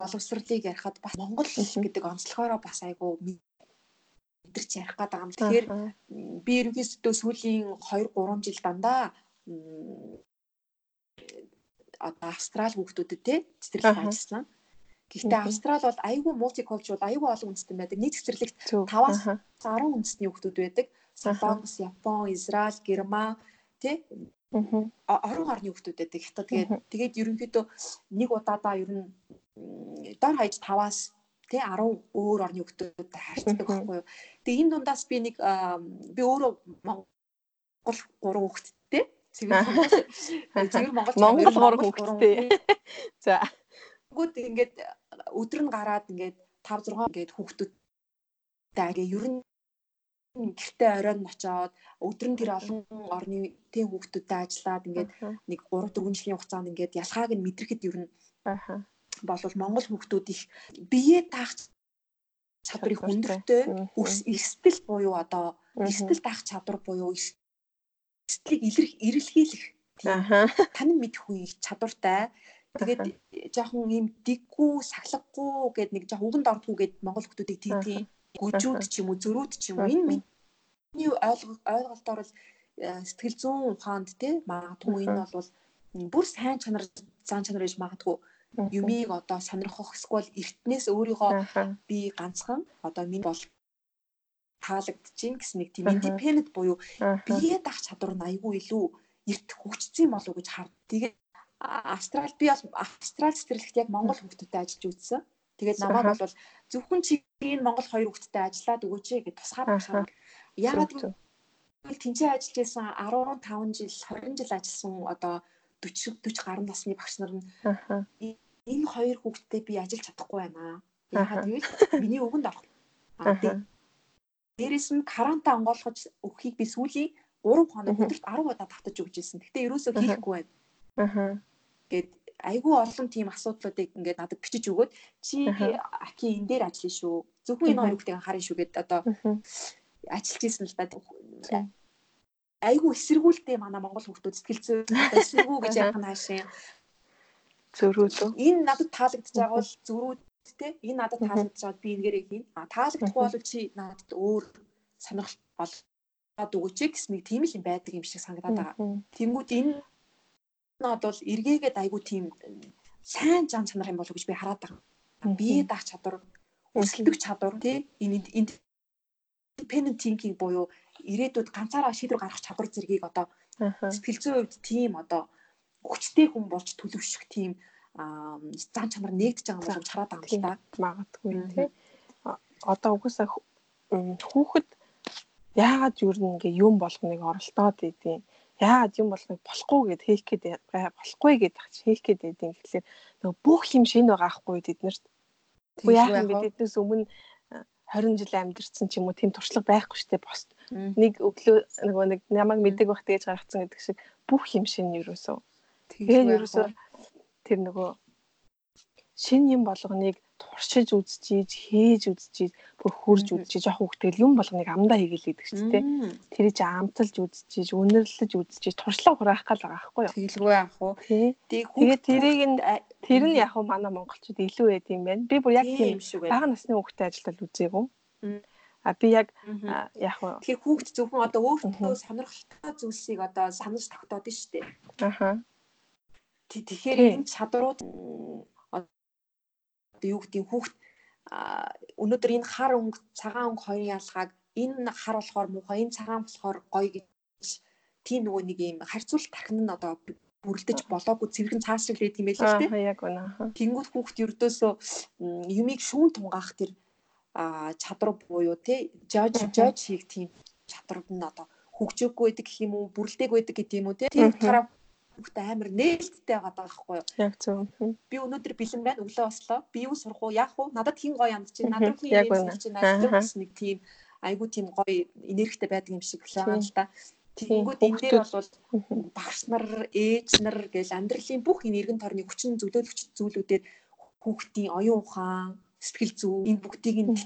боловсролыг ярихад бас Монгол гэдэг онцлогоороо бас айгүй мэдэрч ярих байгаа юм. Тэгэхээр би ерөнхийдөө сүүлийн 2 3 жил дандаа одоо австрал хүүхдүүдэд те цэцэрлэг ажилласан. Гэхдээ австрал бол айгүй мультикулчур айгүй олон үндэстэн байдаг. Нийт цэцэрлэгт 5-аас 10 үндэстний хүүхдүүд байдаг. Солонгос, Япон, Израиль, Герман тий орон орны хүүхдүүд байдаг. Хятад тэгээд тэгээд ерөнхийдөө нэг удаадаа ер нь дор хаяж 5-аас тий 10 өөр орны хүүхдүүдтэй харьцдаг байхгүй юу. Тэгээ энэ дундаас би нэг би өөрөө Монгол 3 хүүхэдтэй Цэвэр Монгол Монгол гурван хүүхэдтэй. За. Гүд ингээд өдөр нь гараад ингээд 5 6 ингээд хүүхдүүдтэй агээ ер нь гэртээ оройн очоод өдөр нь тэр олон орны тэн хүүхдүүдтэй ажиллаад ингээд нэг 3 4 жилийн хугацаанд ингээд ялхааг нь мэдрэхэд ер нь болвол Монгол хүүхдүүд их бие таах чадвар их өндөртэй эрсдэл буюу одоо эрсдэл таах чадвар буюу илэрх эрэлхийлэх. Тань мэдэх үе чадвартай. Тэгээд жоохон ийм диггүй, сахлаггүй гэд нэг жоохон үгэнд ордгүй гэд монгол хүмүүсийг тэгтийн гүжүүд ч юм уу, зөрүүд ч юм уу. Энэ миний ойлголтоор бол э, сэтгэл зүйн ухаанд тий магадгүй энэ бол бүр сайн чанар зан чанар гэж магадгүй. Юмыг одоо сонирхох эсвэл эртнээс өөрийгөө би ганцхан одоо миний бол таалагдчихин гэсэн нэг тийм independent буюу бие даах чадвар нь айгүй илүү эрт хөгжсөн юм болов уу гэж хар. Тэгээд Австрал би бол Австрал цэцэрлэгт яг Монгол хүүхдүүдтэй ажиллаж үзсэн. Тэгээд намайг бол зөвхөн чи энэ Монгол хоёр хүүхдтэй ажиллаад өгөөч гэж тусгаад байгаа. Яагаад гэвэл тэнцээ ажиллаж байсан 15 жил 20 жил ажилласан одоо 40 40 гаруй насны багш нар нь энэ хоёр хүүхдтэй би ажиллаж чадахгүй байна. Яагаад гэвэл миний өгөнд орох. Дээрээс нь каранта онгойлгож өгөхийг би сүүлийн 3 хоног өдөрт 10 удаа татаж өгч ирсэн. Гэтэ ерөөсөө хийхгүй байна. Аа. Гэт айгүй олон тийм асуудлуудыг ингээд надад бичиж өгөөд чи аки энэ дээр ажиллана шүү. Зөвхөн энэ хүүхдийг анхаарна шүү гэд одоо ажиллаж исэн л да. Айгүй эсэргүүлтэй манай монгол хүүхдүүд сэтгэл зүй эсэргүү гэж яах нь хаашаа. Зөрүүд. Энэ надад таалагдж байгаа бол зөрүүд те энэ надад таалагдж байгаад би ингээрээ хийн. А таалагдахгүй бол чи надад өөр сонирхол болоод өгөөч гэсэн нэг тийм л юм байдаг юм шиг санагдаад байгаа. Тэнгүүд энэ нод бол эргээгээд айгу тийм сайн зам чанар юм болов гэж би хараад байгаа. Бие даах чадвар, өсөлтөх чадвар тий энэ independent thinking буюу ирээдүйд ганцаараа шийдвэр гаргах чадвар зэргийг одоо сэтгэл зүйн хувьд тийм одоо хүчтэй хүн болж төлөвшөх тийм зан чанар нэгдэж байгаа юм болж хараад байгаа юм да. Магадгүй тий. Одоо угсаа хүүхэд яагаад юу нэг юм болгоныг оролдоод идэв. Яагаад юм болгоныг болохгүй гэд хийх гээд болохгүй гэд хийх гээд идэв. Тэгэхээр нөгөө бүх юм шинэ байгаа хгүй тэднэрт. Тэгвэл яахан бид эднээс өмнө 20 жил амьдэрсэн ч юм уу тийм туршлага байхгүй штэ бос. Нэг өглөө нөгөө нэг намайг мэддэг байх тэгэж гаргацсан гэдэг шиг бүх юм шинэ юусоо. Тэгээд юусоо тэр нөгөө шин юм болгоныг туршиж үзчихийж хийж үзчихийж бүр хурж үзчихийж яг хөвгтгэл юм болгоныг амдаа хийгээл гэдэг ч тийм тэрийг амталж үзчихийж үнэрлэж үзчихийж туршлага хураах гал байгаа байхгүй юу? Тэгэлгүй яах уу тэгээд тэрийг нь тэр нь яг манай монголчууд илүү байд юм байна. Би бүр яг тийм бага насны хөвгтэй ажилтал үзээгүй А би яг яг тэгэхээр хүүхд зөвхөн одоо өөртөө сонирхолтой зүйлсийг одоо санаж тогтоод нь шүү дээ. Аха. Тэгэхээр энэ чадрууд одоо юу гэдгийг хүүхд өнөөдөр энэ хар өнгө цагаан өнгө хоёрын ялгааг энэ хар болохоор муухай энэ цагаан болохоор гоё гэж тийм нөгөө нэг юм харьцуулалт тархин нь одоо бүрлдэж болоогүй цэвэрхэн цаашрал тийм байлээ шүү дээ. Яг үнэ. Тэнгүүд хүүхд ердөөсөө юмыг шүүн тунгаах тэр чадвар буюу тий жож жож хийх тийм чадвар нь одоо хөгжөөггүй байдаг гэх юм уу бүрлдээг байдаг гэдэг юм уу тий тэр утгаараа хүүхд амар нээлттэй байгаа байхгүй юу. Яг зөв. Би өнөөдөр бэлэн байна. Өглөө ослоо. Би юу сурах уу? Яах уу? Надад хин гоё амд чинь. Надад хин юм чинь надад бас нэг тийм айгуу тийм гоё энергитэй байдаг юм шиг байгаа л да. Тэгэнгүүт энэ дээр бол багш нар, ээж нар гэл амьдралын бүх эргэн тойрны хүчин зөвлөлөгч зүйлүүдээр хүүхдийн оюун ухаан, сэтгэл зүй энэ бүгдийг нь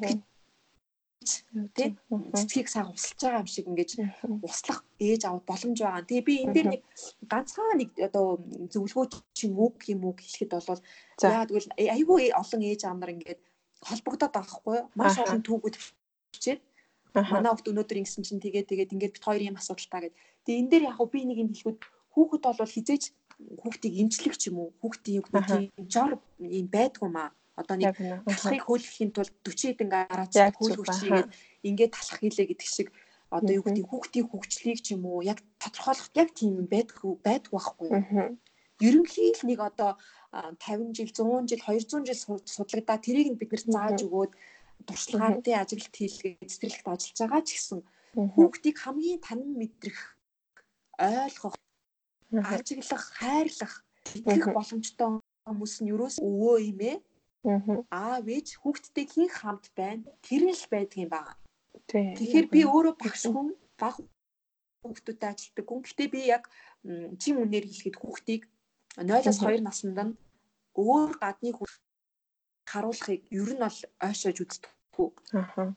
тий цэцгийг сайн усалж байгаа юм шиг ингэж услах ээж аваад боломж байгаа. Тэгээ би энэ дээр нэг ганцхан нэг одоо зөвлөгөө чи үг юм уу хэлэхэд бол яа тэгвэл айгүй олон ээж аав нар ингэж холбогдоод байгаа хгүй маш олон түүхүүд бичээд манай хот өнөөдөр ингэсэн чинь тэгээд тэгээд ингээд бит хоёр юм асуудалтай гэдэг. Тэгээ энэ дээр яг би нэг юм хэлэхэд хүүхэд бол хизээж хүүхдийг имжлэх ч юм уу хүүхдийн юм жор юм байдгүй маа одоо нэг талхыг хөөлөхийн тулд 40 хэдэн гараач хөөлгөч хийгээд ингээд талах хийлээ гэдэг шиг. Одоо юу гэдэг хүүхдийн хөгжлийг ч юм уу яг тодорхойлох яг тийм байдгүй байдгүй байхгүй. Юу. Ерөнхий л нэг одоо 50 жил 100 жил 200 жил судлагдаа тэрийг нь биднэрт зааж өгөөд туршлагаатын ажилт хийлгээд цэцэрлэгт ажиллаж байгаа ч гэсэн хүүхдийг хамгийн танин мэдрэх ойлгох ажиглах хайрлах итгэх боломжтой хүмүүс нь юурээс өвөө юм ээ аав ээж хүүхдтэй хин хамт байна тэр нь л байдаг юм байна тэгэхээр би өөрөө багш хүн баг хүүхдүүдэд ажилтдаг хүн гэхдээ би яг чим үнээр хэлэхэд хүүхдийг 0-аас 2 наснд нь өөр гадны харуулахыг ер нь бол ойшоож үздэггүй. Аа.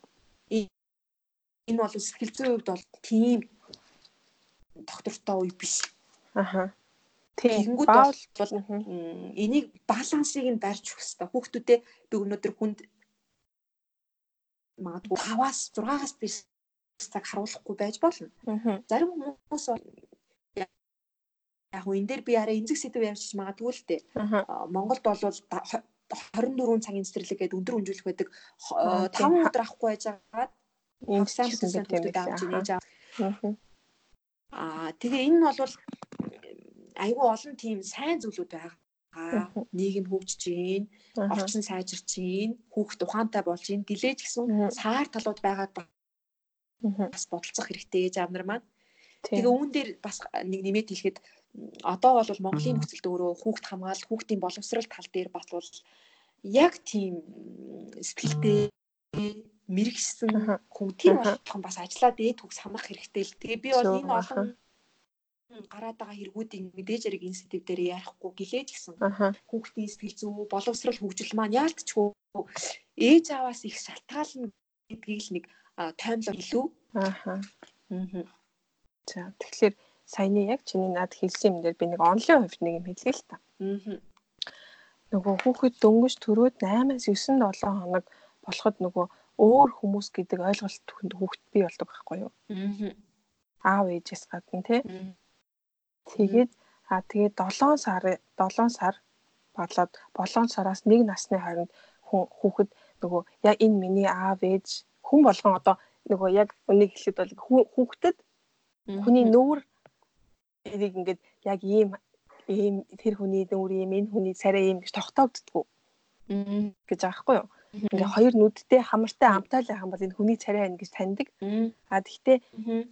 Энэ бол сэтгэл зүйн хувьд бол тийм доктортой үе биш. Аа. Тэгэнгүүт бол энийг балансыг нь барьж өгөх хэрэгтэй. Хүүхдүүдээ би өнөөдөр хүнд магадгүй 5-аас 6-аас биш цаг харуулахгүй байж болно. Зарим хүмүүс бол яг хөө энэ дээр би арай эмзэг сэдв ярьж магадгүй л дээ. Монголд бол 24 цагийн цэцэрлэг гэдэг өндөр хэмжүүлэх байдаг 5 өдөр авахгүй байжгаад сайн бүтэн хүүхдүүд авч нээж аа. Аа тэгээ энэ нь бол айгүй олон тийм сайн зүйлүүд байгаа. Нийгэм хөгжиж гин, орчин сайжирч гин, хүүхд ухаантай болж гин, гэлээж гисэн саар талууд байгаад бас бодолцох хэрэгтэй гэж аав нар маань. Тэгээ үүн дээр бас нэг нэмээд хэлэхэд одоо бол Монголын нөхцөлд өөрөө хүүхд хамгаалалт, хүүхдийн боловсрал тал дээр бас бол яг тийм сэтгэлтэй мэрэгсэн хүн. Тийм болгохон бас ажиллаад дээд төгс хамах хэрэгтэй л. Тэгээ би бол энэ олон гараад байгаа хэрэгүүдийг мэдээж яриг энэ сэдв дээр ярихгүй гэлээж гисэн. Хүүхдийн сэтгэл зүй, боловсрал хөгжил маань яалтчгүй ээж аваас их шалтгаална гэдгийг л нэг таймлог илүү. Аха. За тэгэхээр саяны яг чиний над хэлсэн юм дээр би нэг онлын хувьд нэг юм хэлье л та. Аа. Нөгөө хүүхэд дөнгөж төрөөд 8-аас 9 7 хоног болоход нөгөө өөр хүмүүс гэдэг ойлголт хүүхэд бий болдог байхгүй юу? Аа. Аав ээжээс гадна тий. Тэгээд а тэгээд 7 сар 7 сар болоод 7 сараас 1 насны хооронд хүүхэд нөгөө яг энэ миний аав ээж хүн болгон одоо нөгөө яг үнийг хэлэхэд бол хүүхдэд хүний нүүр эрийг ингээд яг ийм ийм тэр хүний нүүр ийм энэ хүний царай ийм гэж тогтоогддгүү. Гэж байгаа хгүй юу. Ингээ хоёр нүдтэй хамартай амтаалын хам бол энэ хүний царай байна гэж таньдаг. А тэгтээ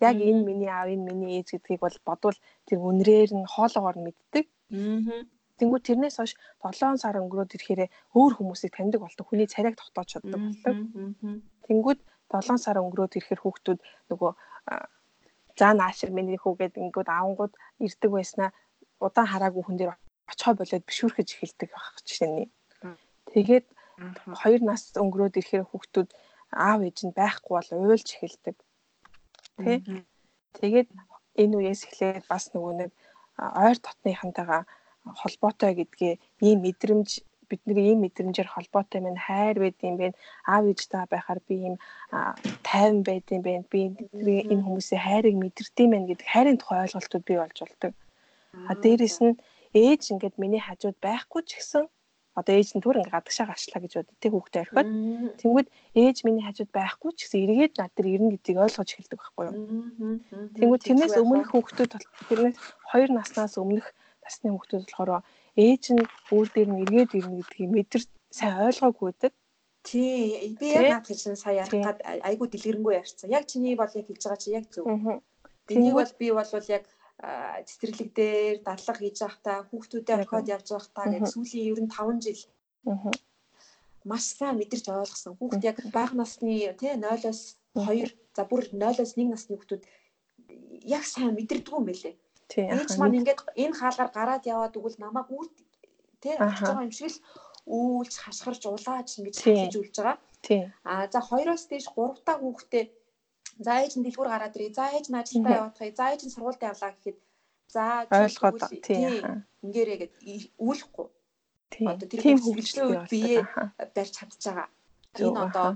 яг энэ миний аав энэ миний ээж гэдгийг бол бодвол тэр үнрээр нь хоолоогоор мэддэг. Тэнгүү тэрнээс хойш 7 сар өнгөрөөд ирэхээр өөр хүмүүсийг таньдаг болдог. Хүний царайг тогтоож чаддаг болдог. Тэнгүүд 7 сар өнгөрөөд ирэхээр хүүхдүүд нөгөө за наашир миний хүүгээд ингээд аавгууд ирдэг байснаа удаан хараагүй хүн дээр очихоо болоод бишүүрхэж эхэлдэг байх жишээний. Тэгээд хоёр нас өнгөрөөд ирэхээр хүүхдүүд аав ээж нь байхгүй бол уйлж эхэлдэг. Тэ? Тэгээд энэ үеэс эхлээд бас нөгөө нэг ойр дотныхантайгаа холбоотой гэдгээ ийм мэдрэмж бидний ийм мэдрэмжээр холбоотой мэн хайр байд юм бэ аав ээжтэй байхаар би ийм тайван байд юм бэ би энэ хүмүүсийн хайрыг мэдэрдэм байх гэдэг хайрын тухай ойлголтууд бий болж болдог. А дээрэс нь ээж ингээд миний хажууд байхгүй ч гэсэн одоо ээж нь түр ингээ гадагшаа гарчлаа гэж бод тэг хүүхдээ орхиод тэнгүүд ээж миний хажууд байхгүй ч гэсэн эргээд над дээр ирнэ гэдгийг ойлгож эхэлдэг байхгүй юу. Тэнгүүд тэрнээс өмнөх хүүхдүүд тэрнээс 2 наснаас өмнөх насны хүүхдүүд болохоор ээж нь өөр дээр нь эргээд ирнэ гэдгийг мэдэр сайн ойлгоогүй байдаг. Тий, би яг наад чинь сая ярих гад айгуу дэлгэрэнгүй ярьсан. Яг чиний бол яг хэлж байгаа чи яг зөв. Тэнийг бол би бол яг цэцэрлэг дээр дадлага хийж байхдаа хүүхдүүдээ орхиод явж байхдаа гэж сүүлийн ер нь 5 жил маш сайн мэдэрч ойлгосон. Хүүхд яг бага насны тий 0-оос 2 за бүр 0-оос 1 насны хүүхдүүд яг сайн мэдэрдэггүй юм байлээ. Тийм. Ээж маань ингээд энэ хаалгаар гараад яваад өгвөл намайг үр тий болж байгаа юм шиг л үйлч хашгирч улааж ингэж хийж үлж байгаа. Тийм. А за 2-оос дээш 3 та хүүхдээ за ээж нь дэлгүүр гараад ирээ. За ээж нь ажилдаа яваадахыг. За ээж нь сургуульд явлаа гэхэд за ойлгоод тийм. Ингээрээ гэд үүлэхгүй. Одоо тэр хөвгөлтэй үед бие барьж чадж байгаа. Энэ одоо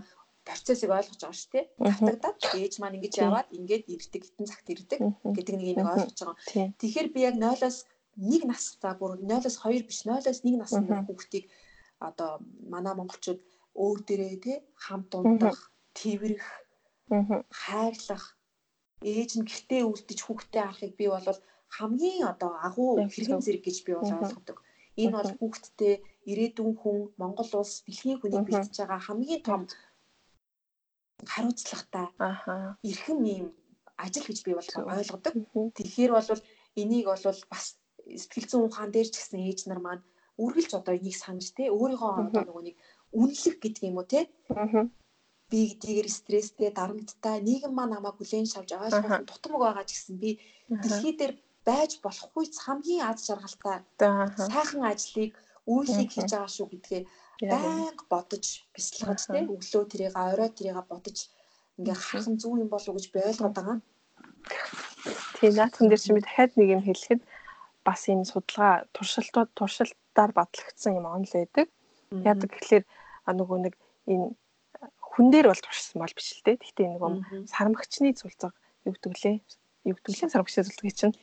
процессыг ойлгож байгаа шүү дээ. Татагдаад ээж маань ингэж яваад ингээд ирдэг, хитэн цагт ирдэг гэдэг нэг энийг ойлгож байгаа. Тэгэхээр би яг 0-оос 1 нас за бүр 0-оос 2 биш 0-оос 1 насны хүүхдийг одоо манай монголчууд өөр дээрээ те хамт ундах, тэрвэрх, хайрлах, ээж нь гэртээ үлдэж хүүхдээ харахыг би бол хамгийн одоо агуу хэрэгэн зэрэг гэж би бол ойлгодог. Энэ бол хүүхдтэй ирээдүйн хүн Монгол улс дэлхийн хүнийг бэлтэж байгаа хамгийн том хариуцлагатай эрхэм ийм ажил гэж би бол ойлгодог. Тэгэхээр бол энийг бол бас сэтгэл зүйн ухаан дээр ч гэсэн ээж нар маань үргэлж одоо энийг санаж те өөрийнхөө одоо нөгөө нэг үнэлэх гэдэг юм уу те би гэдгээр стресстэй дарамттай нийгэм маань намайг хүлээн шавж ойлгох тутамг байгаа ч гэсэн би дэлхий дээр байж болохгүй хамгийн аз жаргалтай сайхан ажлыг үйлийг хийж байгаа шүү гэдгээ байнга бодож бясалгаж тий өглөө тэрийг орой тэрийг бодож ингээ харах нь зүг юм болов уу гэж би ойлгоод байгаа. Тэгээ наадхан дээр чи би дахиад нэг юм хэлэхэд бас энэ судалгаа туршилтууд туршилтаар батлагдсан юм онл байдаг. Яадаг гэхэлэр нөгөө нэг энэ хүн дээр бол туршсан бол биш л дээ. Гэхдээ нөгөө сармагчны цулцаг юу гэдэг лээ? Юу гэдэг лээ сармагчны цулцаг чинь.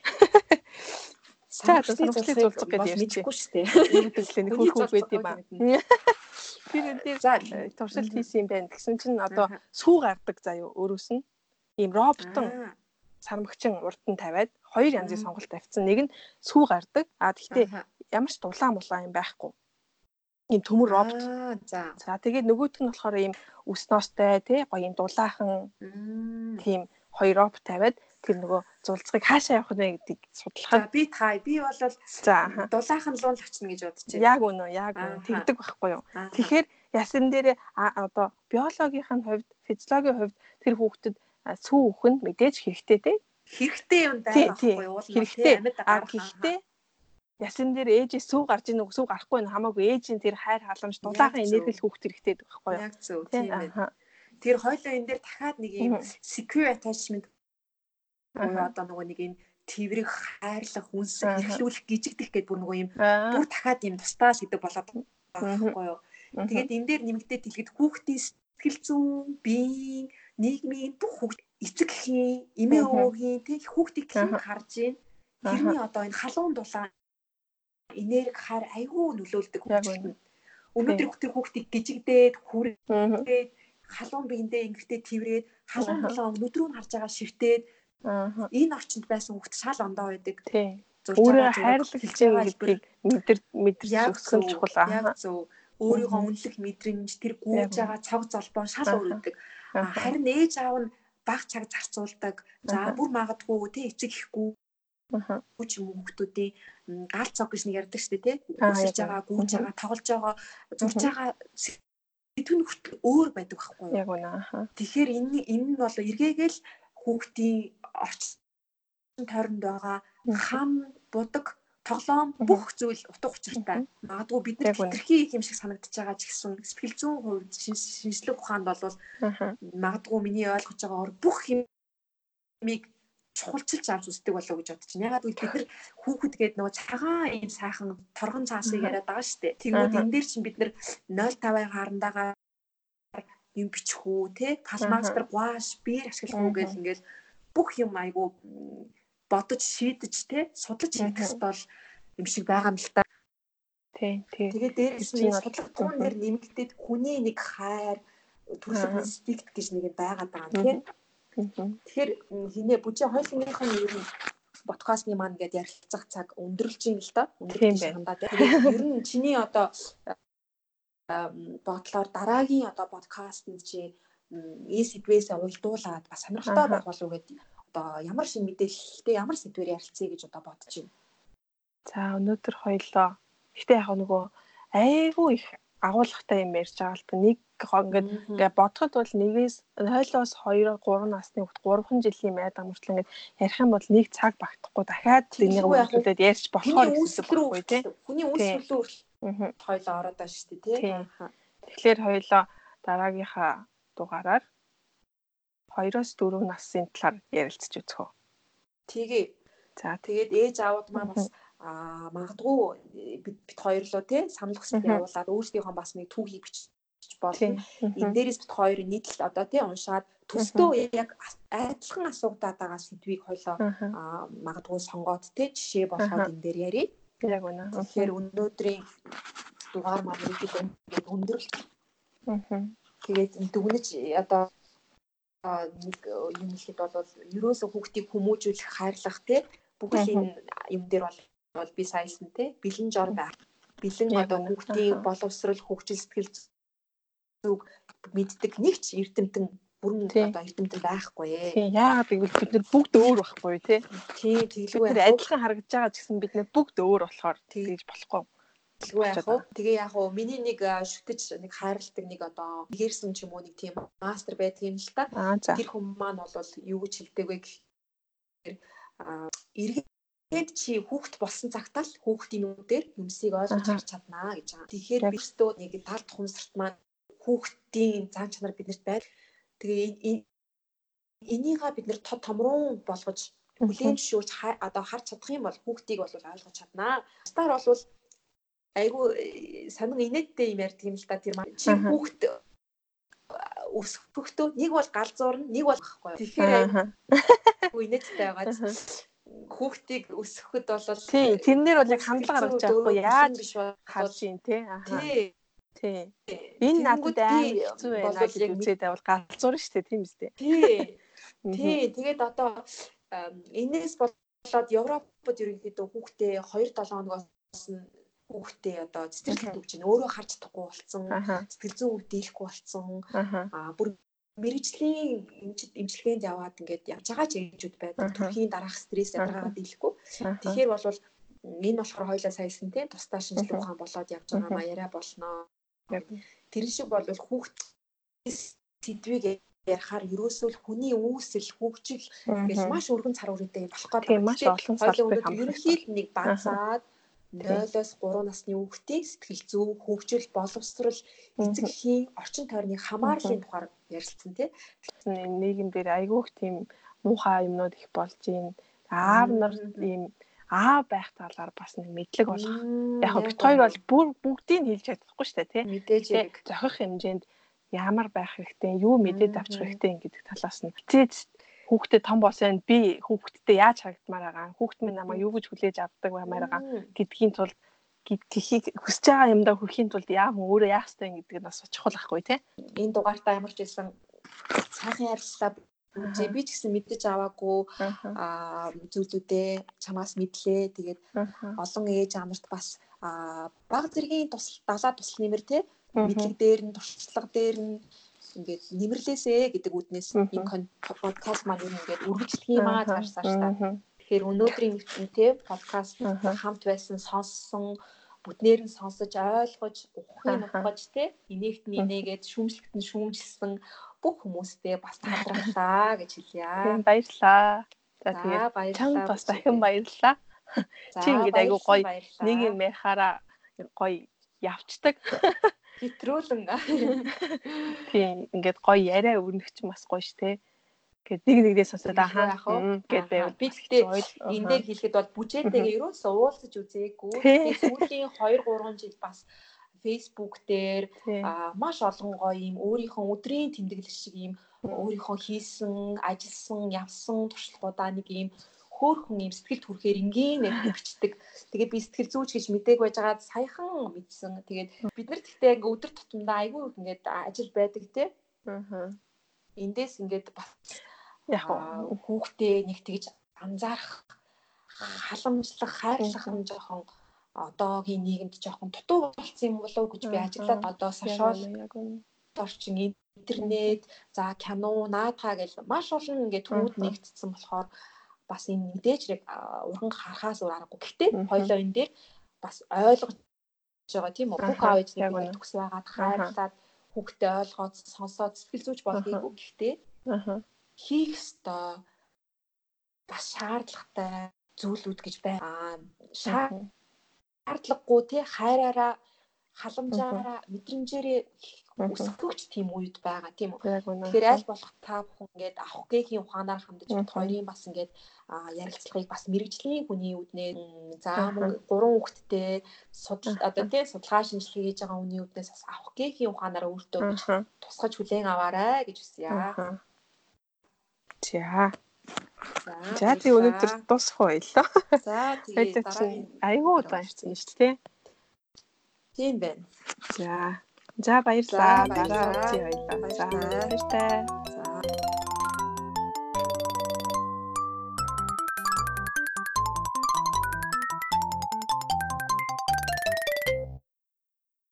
Сармагчны цулцаг гэж ярьчихгүй шүү дээ. Юу гэдэг лээ? Нэг хөрхөө байд юм аа. Тэр энэ за туршилт хийсэн юм байна. Тэгсэн чинь одоо сүү гардаг заяа өөрөөс нь ийм роботон сармагчин урд нь тавиад хоёр янзын сонголт тавьсан. Нэг нь сүү гардаг. А тэгтээ ямар ч дулаан мулаан юм байхгүй. Ийм төмөр робот. За. За тэгээд нөгөөх нь болохоор ийм үс ноостой тий гоё ийм дулаахан тийм хоёр робот тавиад тэр нөгөө зулцгийг хаашаа явах вэ гэдгийг судлахад би та би бол за дулаахан луун авчна гэж бодчих. Яг үнэ яг үнэ тэгдэг байхгүй юу. Тэгэхээр ясран дээр одоо биологийн хувьд физиологийн хувьд тэр хүүхдэд сүү нь мэдээж хэрэгтэй тий хэрэгтэй юм даа байхгүй юу? Хэрэгтэй. А гэхдээ ясан дээр ээжээ сүү гарч ийн сүү гарахгүй нь хамаагүй ээжийн тэр хайр халамж дулаахан энергил хүүхд хэрэгтэй байхгүй юу? Яг зөв тийм ээ. Тэр хойлоо энэ дээр дахиад нэг юм secure attachment буюу одоо нөгөө нэг энэ тэрвэрх хайрлах үнс эхлүүлэх гжигдэх гэдэг бүр нөгөө юм бүр дахиад юм тустаа гэдэг болоод байгаа байхгүй юу? Тэгээд энэ дээр нэмэгдээд хэлэхэд хүүхдийн сэтгэл зүйн биеийн нийгмийн бүх хүүхд эцэг хийн, эмээ өвөгийн тэг хүүхдийг хэн харж ийн? Тэрний одоо энэ халуун дулаан энерги хар айгүй нөлөөлдөг. Өнөөдөр тэр хүүхдийг гжигдээд хүрээд халуун биендээ ингэртээ тэрврээд халуун дулаан өдрөө нь харж байгаа шивтээд энэ орчинд байсан хүүхд шал ондоо байдаг. Өөрөө хайрлах хэлж байгаа гэдгийг мэдэр мэдэрч өгсөн чухал. Аа. Зөв. Өөрийгөө үнэлэх мэдрэмж тэр гүйж байгаа цог золбоо шал өөр үүдэг. Харин ээж аав нь баг цаг зарцуулдаг. За бүр магадгүй тий эцэг ихгүй ч юм уу хүмүүсийн гал цог гэж нэг ярьдаг шүү дээ тий. Үсэж байгаа, гүйж байгаа, тоглож байгаа, зурж байгаа сэтгэн хүртэл өөр байдаг байхгүй юу? Яг үнэ. Тэгэхээр энэ энэ нь бол эргээгээл хүүхдийн орчин тойронд байгаа хам будаг тоглоом бүх зүйл утга учиртай. Магадгүй бид нар хитрхи их юм шиг санагдаж байгаа ч гэсэн сэтгэл зүйн хувьд шинжлэх ухаанд бол магадгүй миний ойлгож байгаагаар бүх юмыг чухалчилж авч үздэг болов гэж бодож байна. Ягаад гэвэл бид нар хүүхэд гээд нөгөө цагаан ийм сайхан торгон цаасыг яриад байгаа шүү дээ. Тэгвэл энэ дээр чинь бид нар 0.5-ын харандаага юм бичих үү, те? Палмастер гуаш биер ашиглах уу гэл ингээл бүх юм айгу бодож шийдэж те судлаж хийх бол юм шиг байгаа юм л та. Тий, тий. Тэгээд дээрээс нь судалгаатуун дээр нэмэгдээд хүний нэг хайр төрөлх инстинкт гэж нэг байгаад байгаа тийм. Тэгэхээр хинэ бүжи хойлонгийнх нь ер нь подкастны маань гэдээ ярилцах цаг өндөрлж юм л да. Өндөрлж да. Тэгээд ер нь чиний одоо бодлоор дараагийн одоо подкастт чи ээ сэдвээс уйлдуулаад бас сонирхолтой байх болов уу гэдэг одоо ямар шин мэдээлэлтэй ямар сэдвээр ярилцъя гэж одоо бодож байна. За өнөөдөр хоёлоо. Гэтэ яг нөгөө айгүй их агуулгатай юм ярьж байгаа л та нэг ингээд ингээд бодоход бол нэгээс хойлоос 2 3 насны хүүхд 3хан жилийн майд амарчлаа ингээд ярих юм бол нэг цаг багтахгүй дахиад энийг үйлдэлээд ярьж болохоор гэсэн үг байхгүй тий. Хүний үүсвэрлүү хойлоо ороод байгаа шүү дээ тий. Тэгэхээр хоёлоо дараагийнхаа дугаараар 2-оос 4 насын талаар ярилцж үзэх үү. Тэгээ. За тэгээд ээж аауд маань бас аа магадгүй бид бид хоёрлоо тий санал хүсэлт явуулаад өөрсдийнхөө бас нэг түүхийг бичиж болно. Энэ дээрээс бит хоёр нийтлэл одоо тий уншаад төстөө яг айдлан асуугадаад байгаа сэдвийг хойлоо магадгүй сонгоод тий жишээ болгоод энэ дээр ярив. Яг үнэ. Тэгэхээр өнөөдрийн дугаар маань нэг ингээд өндөрлөлт. Тэгээд дүгнэж одоо нэг юм ихэд бол ерөөсөө хүүхдийг хүмүүжүүлэх хайрлах тий бүгд энэ юм дээр бол бол би саясан тий бэлэн жор байх. Бэлэн одоо хүүхдийн боловсрал хөгжил сэтгэл зүг мэддэг нэг ч эрдэмтэн бүрэн одоо эрдэмтэн байхгүй ээ. Тийм яагаад гэвэл бид нар бүгд өөр байхгүй тий. Тийм тэглгүй байх. Адилхан харагдаж байгаа ч гэсэн бид нар бүгд өөр болохоор тэгж болохгүй. Тэглгүй яах вэ? Тэгээ яах вэ? Миний нэг шүтэж нэг хайрладаг нэг одоо гэрсэн ч юм уу нэг тийм мастер байдаг юм л та. Тэр хүн маань бол юу гэж хэлдэг вэ гэхээр эргээд чи хүүхэд болсон цагтаа л хүүхдийн нүдээр юмсыг ойлгож харж чаднаа гэж байгаа. Тэгэхээр би өөртөө нэг тал тухамсарт маань хүүхдийн зан чанар биднэрт байл. Тэгээ энийгээ бид нэр тод томруу болгож хүлээн зөвшөөрч одоо харж чадах юм бол хүүхдийг бол ойлгож чаднаа. Стар бол айгу э, сонин инээдтэй юм ярьдаг юм л та тэр маань чи хүүхд өсөхдөө нэг бол галзуурна нэг бол ахгүй. Тэгэхээр айгу инээдтэй байгаа хүүхдийг өсгөхөд бол тий тэрнэр бол яг хандлага гаргаж байхгүй яаж харж юм те аа тий. Энэ надад амар хэцүү байна гэж үзээд байвал галзуурна шүү дээ тийм үстэй тий. Тий тэгээд одоо энэс болоод Европод ерөнхийдөө хүүхдээ 2 7 хоногоос нь хүүхдээ одоо цэцэрлэгт өгч чинь өөрөө харж чадахгүй болсон сэтгэл зүйн үг дийлэхгүй болсон. Аа бүр мэрэгжлийн эмчилгээнд яваад ингээд явж байгаа ч ээжүүд байдаг. Төрхийн дараах стресс ядаргаагаа дийлэхгүй. Тэгэхээр бол энэ болохоор хоёлаа саясан тийм тусдаа шинжилгээ ухаан болоод явж байгаа маа яриа болноо. Тэр шиг бол хүүхд сэдвийг ярихаар ерөөсөө л хүний үүсэл хөгжил гэж маш өргөн цар үрээтэй болох гэдэг. Маш олон салбар хамт. Ерөнхийд нэг базаад 0-оос 3 насны хүүхдийн сэтгэл зүй, хөгжил, боловсрол, эцэгхийн орчин тойрны хамаарлын тухаар ярилцсан тий. Нийгэм дээр айгүйх тийм муухай юмнууд их болж юм. Аав нар ийм аав байх талаар бас нэг мэдлэг болох. Яг нь бит хоёр бол бүр бүгдийг хэлж чадахгүй шүү дээ тий. Мэдээж яг зохих хэмжээнд ямар байх хэрэгтэй, юу мэдээд авчих хэрэгтэй гэдэг талаас нь. Тий хүүхдэд том болсон би хүүхдтэй яаж харагдмаар байгаа? Хүүхд минь намайг юу гэж хүлээж авдаг баймаар байгаа? Гэдгийн тулд гэдгийг хүсэж байгаа юмдаа хүрэхийн тулд яах вэ? Өөрөө яах ёстой гэдэг нь бас чухал ахгүй тий. Энэ дугаартаа ямар ч байсан сайхан ярилцлаа Жи би ч гэсэн мэдэж аваагүй. Аа зүйлүүдээ чамаас мэдлээ. Тэгээд олон ээж амарт бас баг зэргийн тусал далаа тусал нэмэр те мэдлэг дээр нь туршлага дээр нь ингээд нэмэрлээсэ гэдэг үднээс энэ подкаст маань ингээд үргэлжлэх юм аа цаашаа та. Тэгэхээр өнөөдрийн те подкаст хамт байсан сонссон бүднээр нь сонсож ойлгож ухахын ухаж те инээхт нь инээгээд шүүмжлэгт нь шүүмжилсэн бүх хүмүүстээ бас талархлаа гэж хэлье. Баярлалаа. За тэгээд чамд бас дахин баярлалаа. Чи ингээд айгу гоё нэг юм ярихаараа гоё явцдаг. Хэтрүүлэн. Тийм ингээд гоё яриа өрнөх ч бас гоё ш тэ. Гэт нэг нэгнээ сонсоод ахаа гэд байв. Би гэхдээ энэ дээр хэлэхэд бол бүжээтэйгээ ерөөсөө уулзаж үзээгүй. Сүүлийн 2 3 жил бас Facebook дээр маш олон гоё юм өөрийнхөө өдрийн тэмдэглэл шиг юм өөрийнхөө хийсэн, ажилласан, явсан туршлагуудаа нэг юм хөөхөн юм сэтгэл төрхээр ингийн бичдэг. Тэгээд би сэтгэл зүйч гэж мэдээг байж байгаа саяхан мэдсэн. Тэгээд бид нар гэхдээ ингээ өдөр тутамдаа айгүй ингээд ажил байдаг те. Аа. Эндээс ингээд бас яг хүүхдээ нэг тэгж анзаарах халамжлах, хайрлах нь жоохон одоогийн нийгэмд жоохон дутуу болсон юм болов уу гэж би ажиглаад одоо сошиал орчин интернет, за кино, наадхаа гэж маш олон ингээд төвүүд нэгдсэн болохоор бас энэ мэдээжрэг уран харахаас өөр аргагүй. Гэхдээ хоёлоо энэ дээр бас ойлгож байгаа тийм үү? Бүх аав ээжний төгс байгаад хайрлаад хүүхдээ ойлгоод сонсоод сэтгэл зүйч болохгүй. Гэхдээ хийх ёстой бас шаардлагатай зүйлүүд гэж байгаа. Шаардлагагүй тий хайраараа халамжаараа мэдрэмжээрээ өсгөгч тийм үед байгаа тийм үү. Тэгэхээр аль болох та бүхэн ингээд авах гээхийн ухаанаар хандаж хоёрын бас ингээд ярилцлагыг бас мэрэгжлийн хүний үднээ за мөн гурван хүүхэдтэй судал одоо тийм судалгаа шинжилгээ хийж байгаа хүний үднээс бас авах гээхийн ухаанаар өөртөө тусгаж хүлээн аваарай гэж хүсье. За. За тий өнөөдөр дуусах байлаа. За тэгээд дараагийн айгүй удаан ирсэн шүү дээ. Тийм байна. За. За баярлалаа. За баяртай. За.